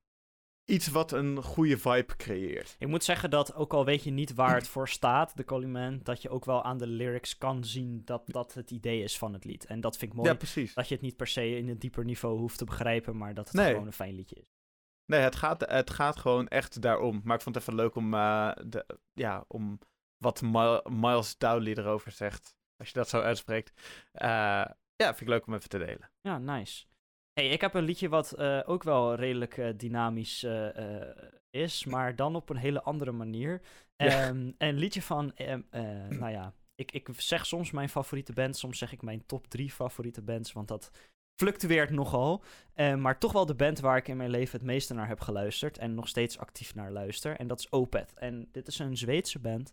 iets wat een goede vibe creëert. Ik moet zeggen dat, ook al weet je niet waar het voor staat, de Coliment, dat je ook wel aan de lyrics kan zien dat dat het idee is van het lied. En dat vind ik mooi. Ja, precies. Dat je het niet per se in een dieper niveau hoeft te begrijpen, maar dat het gewoon een fijn liedje is. Nee, het gaat, het gaat gewoon echt daarom. Maar ik vond het even leuk om, uh, de, ja, om wat Miles Dowley erover zegt. Als je dat zo uitspreekt. Uh, ja, vind ik leuk om even te delen. Ja, nice. Hey, ik heb een liedje wat uh, ook wel redelijk uh, dynamisch uh, is, maar dan op een hele andere manier. Ja. Um, een liedje van, um, nou ja, ik, ik zeg soms mijn favoriete band, soms zeg ik mijn top drie favoriete bands, want dat fluctueert nogal. maar toch wel de band waar ik in mijn leven het meeste naar heb geluisterd en nog steeds actief naar luister. En dat is Opeth. En dit is een Zweedse band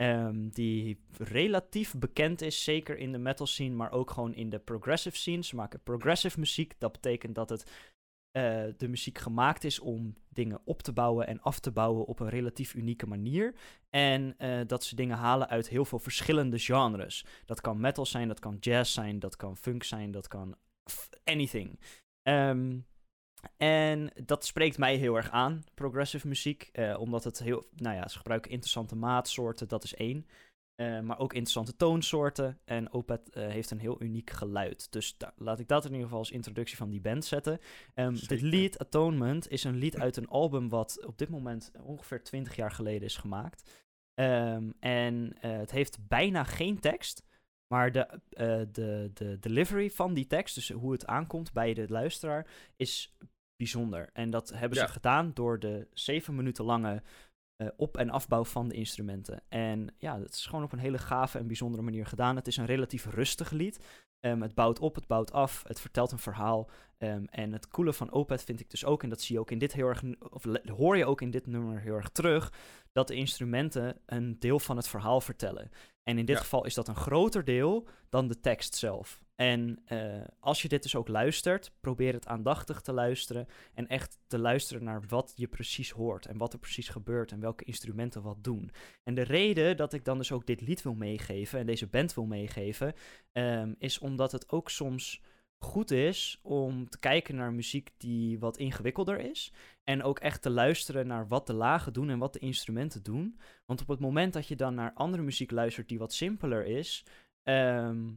Um, die relatief bekend is, zeker in de metal scene, maar ook gewoon in de progressive scene. Ze maken progressive muziek. Dat betekent dat het uh, de muziek gemaakt is om dingen op te bouwen en af te bouwen op een relatief unieke manier. En uh, dat ze dingen halen uit heel veel verschillende genres. Dat kan metal zijn, dat kan jazz zijn, dat kan funk zijn, dat kan anything. Um, en dat spreekt mij heel erg aan, progressive muziek. Uh, omdat het heel, nou ja, ze gebruiken interessante maatsoorten, dat is één. Uh, maar ook interessante toonsoorten. En Opeth uh, heeft een heel uniek geluid. Dus laat ik dat in ieder geval als introductie van die band zetten. Um, dit lied, Atonement, is een lied uit een album wat op dit moment ongeveer 20 jaar geleden is gemaakt. Um, en het heeft bijna geen tekst. Maar de, de, de delivery van die tekst, dus hoe het aankomt bij de luisteraar, is bijzonder. En dat hebben Ja. ze gedaan door de zeven minuten lange eh, op- en afbouw van de instrumenten. En ja, het is gewoon op een hele gave en bijzondere manier gedaan. Het is een relatief rustig lied. Ehm, het bouwt op, het bouwt af, het vertelt een verhaal. Ehm, en het coole van Opeth vind ik dus ook, en dat zie je ook in dit heel erg, of hoor je ook in dit nummer heel erg terug, dat de instrumenten een deel van het verhaal vertellen. En in dit Ja. geval is dat een groter deel dan de tekst zelf. En eh, als je dit dus ook luistert, probeer het aandachtig te luisteren en echt te luisteren naar wat je precies hoort en wat er precies gebeurt en welke instrumenten wat doen. En de reden dat ik dan dus ook dit lied wil meegeven en deze band wil meegeven, ehm, is omdat het ook soms goed is om te kijken naar muziek die wat ingewikkelder is. En ook echt te luisteren naar wat de lagen doen en wat de instrumenten doen. Want op het moment dat je dan naar andere muziek luistert die wat simpeler is, ehm,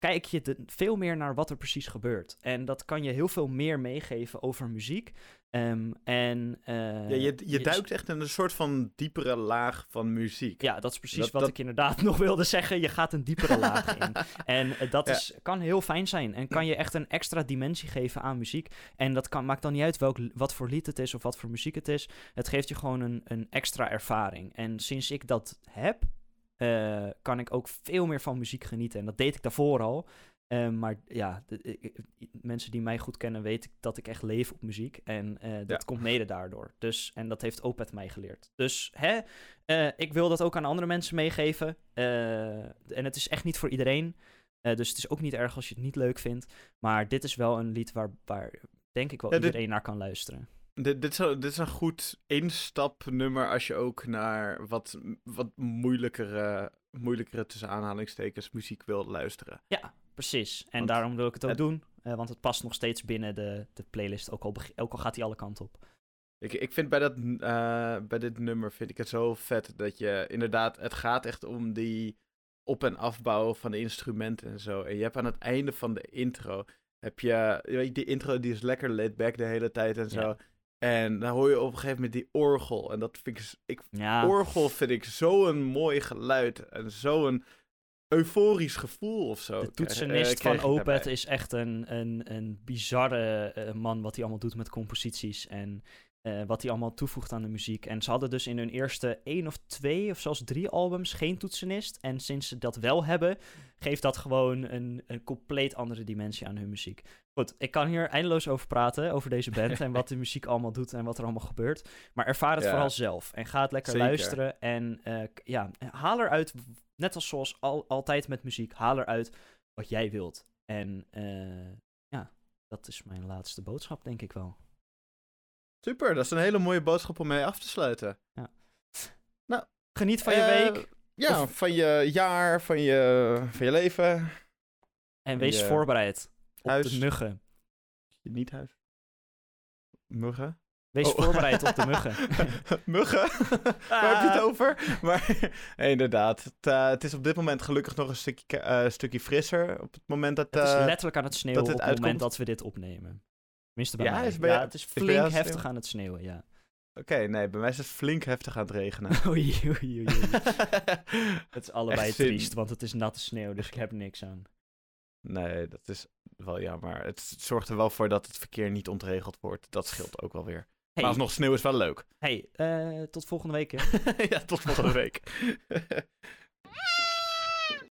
kijk je veel meer naar wat er precies gebeurt. En dat kan je heel veel meer meegeven over muziek. Ehm, en, eh, Ja, je, je duikt echt in een soort van diepere laag van muziek. Ja, dat is precies Dat- wat dat- ik inderdaad nog wilde zeggen. Je gaat een diepere laag in. En eh, dat Ja. is, kan heel fijn zijn. En kan je echt een extra dimensie geven aan muziek. En dat kan, maakt dan niet uit welk, wat voor lied het is of wat voor muziek het is. Het geeft je gewoon een, een extra ervaring. En sinds ik dat heb, eh, kan ik ook veel meer van muziek genieten. En dat deed ik daarvoor al. Eh, maar ja, de- ik- mensen die mij goed kennen weten dat ik echt leef op muziek. En eh, dat Ja. komt mede daardoor. Dus, en dat heeft Opet mij geleerd. Dus hè, eh, ik wil dat ook aan andere mensen meegeven. En het is echt niet voor iedereen. Dus het is ook niet erg als je het niet leuk vindt. Maar dit is wel een lied waar, waar denk ik wel Ja, dit- iedereen naar kan luisteren. Dit, dit, is, een- dit is een goed instapnummer als je ook naar wat, wat moeilijkere, moeilijkere tussen aanhalingstekens muziek wil luisteren. Ja, precies. En Want daarom wil ik het ook het- doen. eh, want het past nog steeds binnen de, de playlist. Ook al, ook al gaat hij alle kanten op. Ik, ik vind bij, dat, eh, bij dit nummer vind ik het zo vet dat je inderdaad, het gaat echt om die op- en afbouw van de instrumenten en zo. En je hebt aan het einde van de intro, heb je, weet je, die intro die is lekker laid back de hele tijd en zo. Ja. En dan hoor je op een gegeven moment die orgel. En dat vind ik, ik Ja, orgel vind ik zo'n mooi geluid en zo'n euforisch gevoel of zo. de krijg- toetsenist eh, van. Opet is echt een, een, een bizarre eh, man wat hij allemaal doet met composities en eh, wat hij allemaal toevoegt aan de muziek. En ze hadden dus in hun eerste één of twee of zelfs drie albums geen toetsenist. En sinds ze dat wel hebben, geeft dat gewoon een, een compleet andere dimensie aan hun muziek. Goed, ik kan hier eindeloos over praten, over deze band en wat de muziek allemaal doet en wat er allemaal gebeurt. Maar ervaar het Ja. vooral zelf en ga het lekker Zeker. luisteren. En eh, ja, haal eruit, net als zoals al, altijd met muziek, haal eruit wat jij wilt. En eh, ja, dat is mijn laatste boodschap, denk ik wel. Super, dat is een hele mooie boodschap om mee af te sluiten. Geniet van je Eh, week Ja, Of- van je jaar, van je, van je leven. en wees je voorbereid op de muggen. Niet huis. Muggen? Wees Oh. voorbereid op de muggen. Muggen? Waar heb je het over? Maar inderdaad, het, eh, het is op dit moment gelukkig nog een stukje, eh, stukje frisser. Op het moment dat... het is letterlijk aan het sneeuwen op het moment uitkomt. dat we dit opnemen. Tenminste bij Ja, mij. is bij ja, jou- het is flink heftig aan het sneeuwen, ja. Oké, nee, bij mij is het flink heftig aan het regenen. Oei, oei, oei. Het is allebei Echt zin. triest, want het is natte sneeuw, dus ik heb niks aan. nee, dat is wel jammer. Het zorgt er wel voor dat het verkeer niet ontregeld wordt. Dat scheelt ook wel weer. Hey, Maar alsnog sneeuw is wel leuk. hey eh, tot volgende week. hè. ja, tot volgende week.